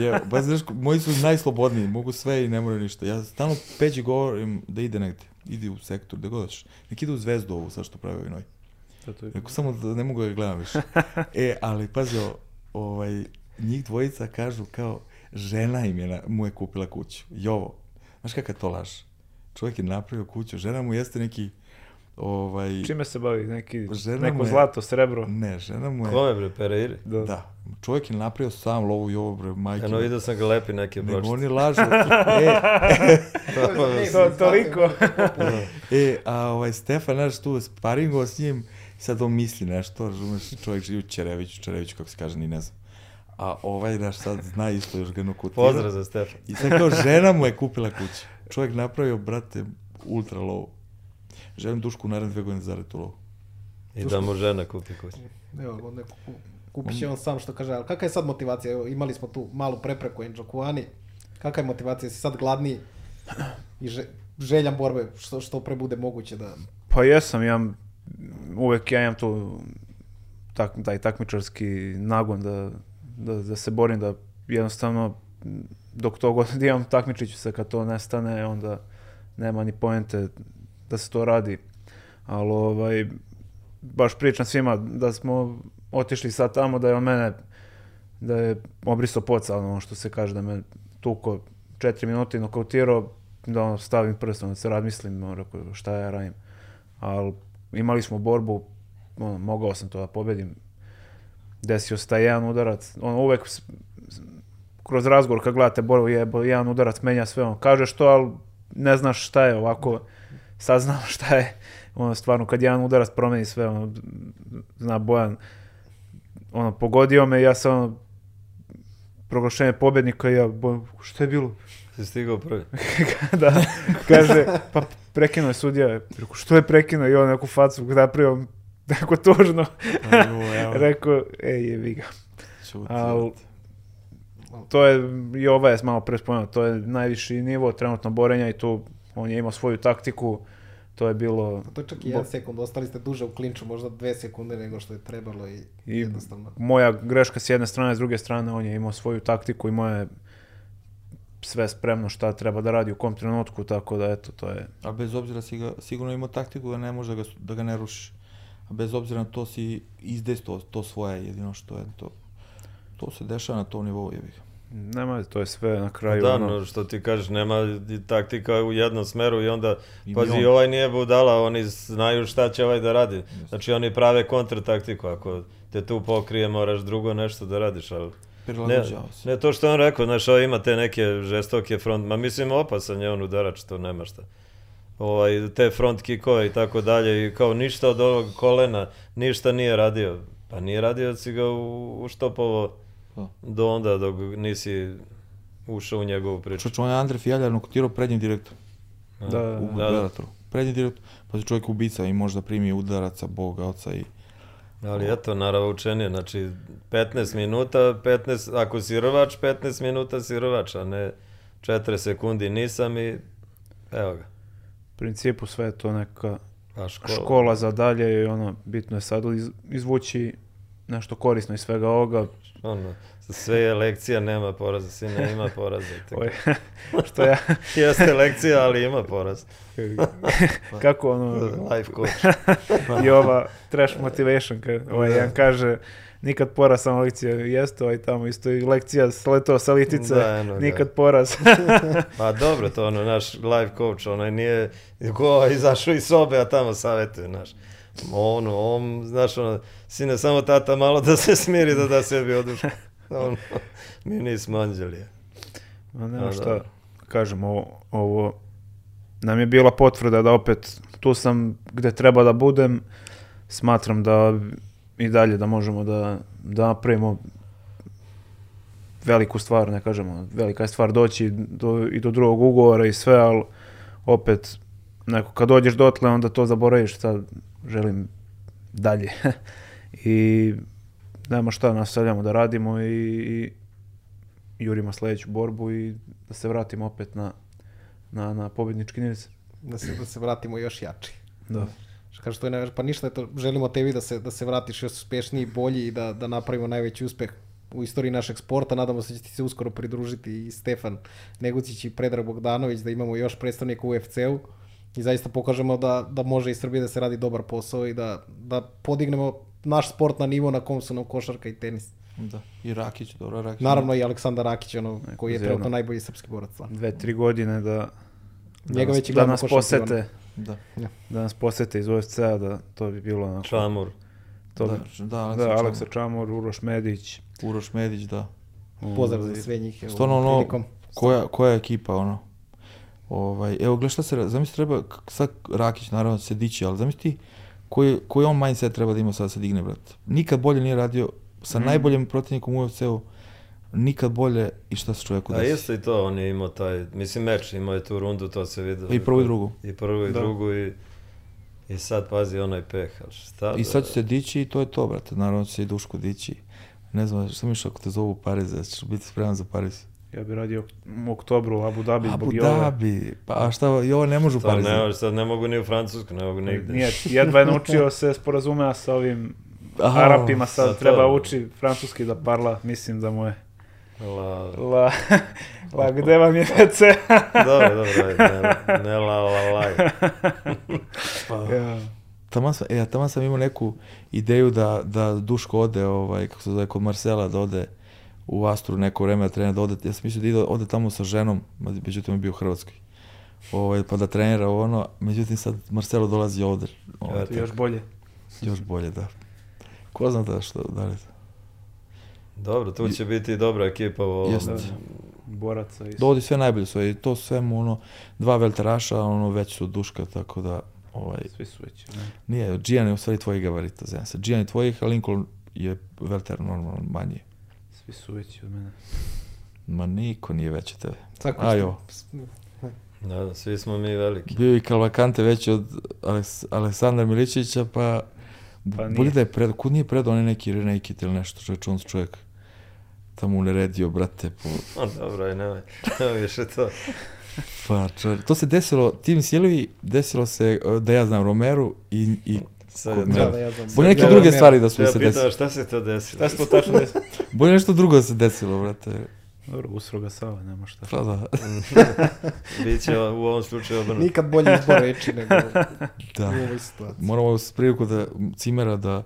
Je, ba, znaš, moji su najslobodniji, mogu sve i ne moraju ništa. Ja stalno Peđi govorim da ide negde. Idi u sektor, da god Nek ide u zvezdu ovu, sad što pravi ovaj noj. Neko samo da ne mogu da gledam više. E, ali pazi, ovaj, njih dvojica kažu kao, žena im je, na, mu je kupila kuću. Jovo, znaš kakav to laž? Čovjek je napravio kuću, žena mu jeste neki Ovaj, Čime se bavi? Neki, neko je, zlato, srebro? Ne, žena mu je... Kome bre, Pereira? Da. da. Čovjek je napravio sam lovu i ovo bre, majke. Eno vidio sam ga lepi neke bročice. Nego oni lažu. e, to, toliko. e, a ovaj Stefan, naš tu sparingo s njim, sad on misli nešto, razumeš, čovjek živi u Čereviću, Čereviću kako se kaže, ni ne znam. A ovaj naš sad zna isto još ga nokutira. Pozdrav za Stefan. I sad kao žena mu je kupila kuću. Čovjek napravio, brate, ultra lovu. Želim Dušku u naredne dve godine zaradi tu lovu. I da mu žena kupi kuću. Evo, neko kupi će on sam što kaže, ali kakva je sad motivacija? Evo, imali smo tu malu prepreku Enjo Kuani. Kakva je motivacija? Si sad gladni i že, željan borbe što, što pre bude moguće da... Pa jesam, ja uvek ja imam tu tak, taj takmičarski nagon da, da, da se borim, da jednostavno dok to god imam takmičit ću se kad to nestane, onda nema ni poente da se to radi. Ali ovaj, baš pričam svima da smo otišli sad tamo, da je on mene da je obriso poca, ono što se kaže, da me tuko četiri minuta i nokautirao, da ono, stavim prstom, da se razmislim, rekao, šta ja radim. Ali imali smo borbu, ono, mogao sam to da pobedim. Desio se taj jedan udarac, ono, uvek kroz razgovor kad gledate borbu, je jedan udarac menja sve, on kaže što, ali ne znaš šta je ovako, saznam šta je, ono, stvarno, kad jedan udarac promeni sve, ono, zna Bojan, ono, pogodio me, ja sam, ono, proglašenje pobednika i ja, šta je bilo? Si stigao prvi? da, kaže, pa prekinuo je sudija, rekao, što je prekinuo i on neku facu napravio, neko tužno, rekao, ej, je viga. Al, to je, i ova je malo pre to je najviši nivo trenutno borenja i tu on je imao svoju taktiku, to je bilo... To je čak i jedan sekund, ostali ste duže u klinču, možda dve sekunde nego što je trebalo i, I jednostavno. Moja greška s jedne strane, s druge strane, on je imao svoju taktiku i moje sve spremno šta treba da radi u kom trenutku, tako da eto, to je... A bez obzira si ga, sigurno imao taktiku da ne može da ga, da ga ne rušiš. A bez obzira na to si izdes to, to svoje, jedino što je to. To se dešava na tom nivou, jebi ga. Nema, to je sve na kraju. Da, ono... no, što ti kažeš, nema taktika u jednom smeru i onda, I pazi, on... ovaj nije budala, oni znaju šta će ovaj da radi. Znači, oni prave kontrataktiku, ako te tu pokrije, moraš drugo nešto da radiš, ali... Ne, ne to što on rekao, znaš, ovo ima te neke žestoke front, ma mislim opasan je on udarač, to nema šta. Ovaj, te front kikove i tako dalje i kao ništa od ovog kolena, ništa nije radio. Pa nije radio da si ga uštopovo do onda dok nisi ušao u njegovu priču. Što on je Andre Fijaljar nokotirao prednji direktor. Da, da, u da, da. Prednji direktor, pa se čovjek ubica i može da primi udaraca, boga, oca i... Ali eto, naravno učenje, znači 15 minuta, 15, ako si rvač, 15 minuta si rvač, a ne 4 sekundi nisam i evo ga. U principu sve je to neka a škola. škola za dalje i ono, bitno je sad iz, izvući nešto korisno iz svega ovoga, ono, sve je lekcija, nema poraza, sine ima poraza. Oj, što ja... Jeste lekcija, ali ima poraz. Kako ono... Life coach. I ova trash motivation, kad ovaj jedan kaže nikad poraz samo lekcija, jeste ovaj tamo isto i lekcija sletao sa litice, da, eno, nikad da. poraz. pa dobro, to ono, naš life coach, onaj nije, ko izašao iz sobe, a tamo savjetuje, naš ono, on, znaš, ono, sine, samo tata malo da se smiri da da sebi odušku. Ono, mi nismo anđeli. Ma nema šta, da. kažem, ovo, ovo nam je bila potvrda da opet tu sam gde treba da budem, smatram da i dalje da možemo da, da napravimo veliku stvar, ne kažemo, velika je stvar doći do, i do drugog ugovora i sve, ali opet, neko, kad dođeš dotle, onda to zaboraviš, sad želim dalje. I nema šta, nastavljamo da radimo i, i jurimo sledeću borbu i da se vratimo opet na, na, na pobednički niz. Da se, da se vratimo još jači. Da. Kaže, to je najveće, pa ništa, to, želimo tebi da se, da se vratiš još uspešniji bolji i da, da napravimo najveći uspeh u istoriji našeg sporta. Nadamo se da će ti se uskoro pridružiti i Stefan Negucić i Predrag Bogdanović, da imamo još predstavnika u UFC-u i zaista pokažemo da, da može i Srbije da se radi dobar posao i da, da podignemo naš sport na nivo na kom su nam košarka i tenis. Da, i Rakić, dobro, Rakić. Naravno i Aleksandar Rakić, ono, Neko koji je trenutno najbolji srpski borac. Stvarno. Dve, tri godine da, da Njega već da nas posete. Da. ja. da nas posete iz UFC-a, da to bi bilo onako... Čamur. To da, da, Aleksa, da, Aleksa Čamur, Uroš Medić. Uroš Medić, da. Pozdrav za sve njih. Stvarno, ono, koja, koja ekipa, ono, Ovaj, evo, gledaj šta se, zamisli treba, sad Rakić naravno se dići, ali zamisli koji, koji on mindset treba da ima sad da se digne, brat. Nikad bolje nije radio sa mm. najboljim protivnikom u UFC-u, nikad bolje i šta se čovjeku desi. A isto i to, on je imao taj, mislim meč, imao je tu rundu, to se vidi. I prvu i drugu. I prvu i da. drugu i, i sad pazi onaj peh, ali šta I sad će se dići i to je to, brate, naravno će se i Duško dići. Ne znam, šta misliš ako te zovu u Pariz, ćeš biti spreman za Pariz? Ja bih radio u oktobru u Abu Dhabi Abu zbog Jove. Dhabi, pa a šta, i ovo ne može u To Parizu. ne, sad ne mogu ni u Francusku, ne mogu nigde. Nije, jedva je naučio se sporazumeva sa ovim Aha, Arapima, sad sad to. treba uči francuski da parla, mislim da mu je. La... La, la gde vam je WC? dobro, dobro, ne, ne la la laj. ja. Taman sam, e, taman sam imao neku ideju da, da Duško ode, ovaj, kako se zove, kod Marcela, da ode u Astru neko vreme da trenira, da ode, ja sam mislio da ide, ode tamo sa ženom, međutim je bio u Hrvatskoj. Ovaj, pa da trenira ono, međutim sad Marcelo dolazi ovde. Ovaj, Eto. Još bolje. još bolje, da. Ko zna da što, da li... Dobro, tu će biti dobra ekipa u ovom. Boraca i Dovodi sve najbolje svoje, i to sve mu ono, dva velteraša, ono već su Duška, tako da, ovaj, svi su već. Ne? nije, Gian je u stvari tvojih gabarita, znam se. Gian je tvojih, a Lincoln je velter normalno manji. Svi su veći od mene. Ma niko nije veći od tebe. Tako Ajo. Da, da, svi smo mi veliki. Bio i Kalvakante veći od Aleks, Aleksandra Miličića, pa... Pa nije. Bolje da je pred, kud nije predao onaj neki Renekit ili nešto, čovječ, on čovjek tamo uneredio, brate, po, A, dobro, aj, nemoj, nemoj više to. pa čovječ, to se desilo, Tim Silvi, desilo se, uh, da ja znam, Romeru i, i Sad da. Da, ja znam. bolje neke druge stvari da su Ja se desile. pitao šta se to desilo? Šta se to tačno desilo? Bolje nešto drugo da se desilo, brate. Dobro, usro ga Sava, nema šta. Pa da, Biće u ovom slučaju obrnuto. Nikad bolji izbor reči nego da. u ovoj situaciji. Moramo s priliku da Cimera da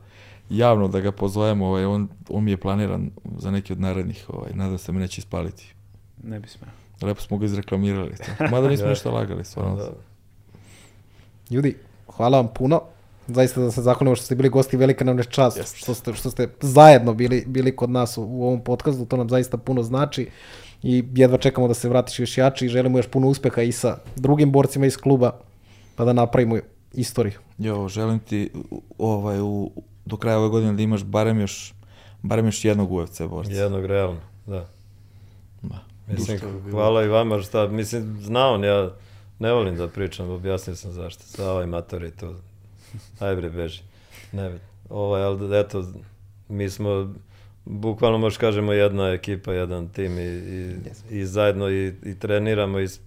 javno da ga pozovemo, ovaj, on, on mi je planiran za neki od narednih, ovaj, nadam se me neće ispaliti. Ne bi smeo. Lepo smo ga izreklamirali. To. Mada nismo Da. ništa lagali, stvarno. Da. Ljudi, hvala vam puno. Zaista da se zahvalimo što ste bili gosti, velika nam je čast Jeste. što ste, što ste zajedno bili, bili kod nas u, u ovom podcastu, to nam zaista puno znači i jedva čekamo da se vratiš još jači i želimo još puno uspeha i sa drugim borcima iz kluba, pa da napravimo istoriju. Jo, želim ti ovaj, u, do kraja ove godine da imaš barem još, barem još jednog UFC borca. Jednog realno, da. Da. Mislim, hvala i vama šta, mislim, zna on, ja ne volim da pričam, objasnio sam zašto. Sa ovaj mator je to, aj bre, beži. Ne, ovaj, ali eto, mi smo, bukvalno možeš kažemo jedna ekipa, jedan tim i, i, i zajedno i, i treniramo i sp-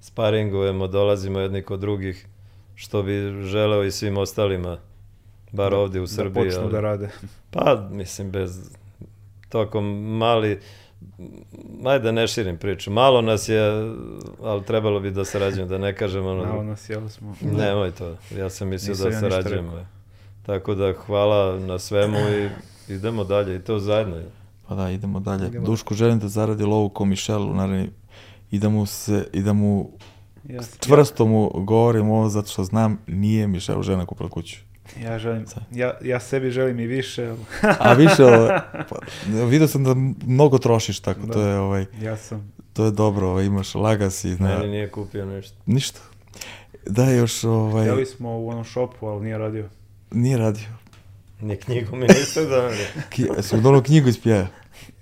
sparingujemo, dolazimo jedni kod drugih, što bi želeo i svim ostalima, bar ovdje u Da Srbiji. počnu ali- da rade. pa, mislim, bez tokom mali, ajde ne širim priču, malo nas je, ali trebalo bi da sarađujemo, da ne kažem ono, Malo nas jel smo. nemoj to, ja sam mislio Nisam da ja sarađujemo. Tako da hvala na svemu i idemo dalje i to zajedno. Pa da, idemo dalje. Idemo. Duško želim da zaradi lovu ko Mišel u naredni i da mu se, i da mu Ja, čvrsto mu govorim ovo zato što znam nije Mišel žena kupila kuću. Ja, želim, ja, ja sebi želim i više, A više, pa, vidio sam da mnogo trošiš tako, to Da. je ovaj, ja sam. to je dobro, ovaj, imaš lagasi, na, Meni nije kupio ništa. ništa. Da još, ovaj, Htjeli smo u onom šopu, ali nije radio. nije radio. Ni knjigu mi niste dali. Ki, sam donao knjigu iz Pjeja.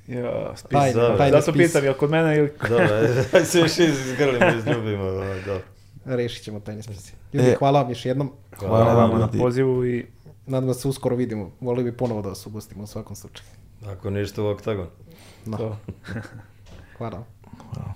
Ja, spis. Tajni, Dobro. tajni Zato spis. pitam, je li kod mene ili... Dobro, ajde se još izgrlimo, izljubimo. Dobro. Rešit ćemo tajne spise. Ljudi, E. hvala vam još jednom. Hvala Hvala vam, na pozivu i Nadam se da se uskoro vidimo. Volio bi ponovo da vas ugostimo u svakom slučaju. Ako ništa u oktagon. No, to. hvala. Hvala.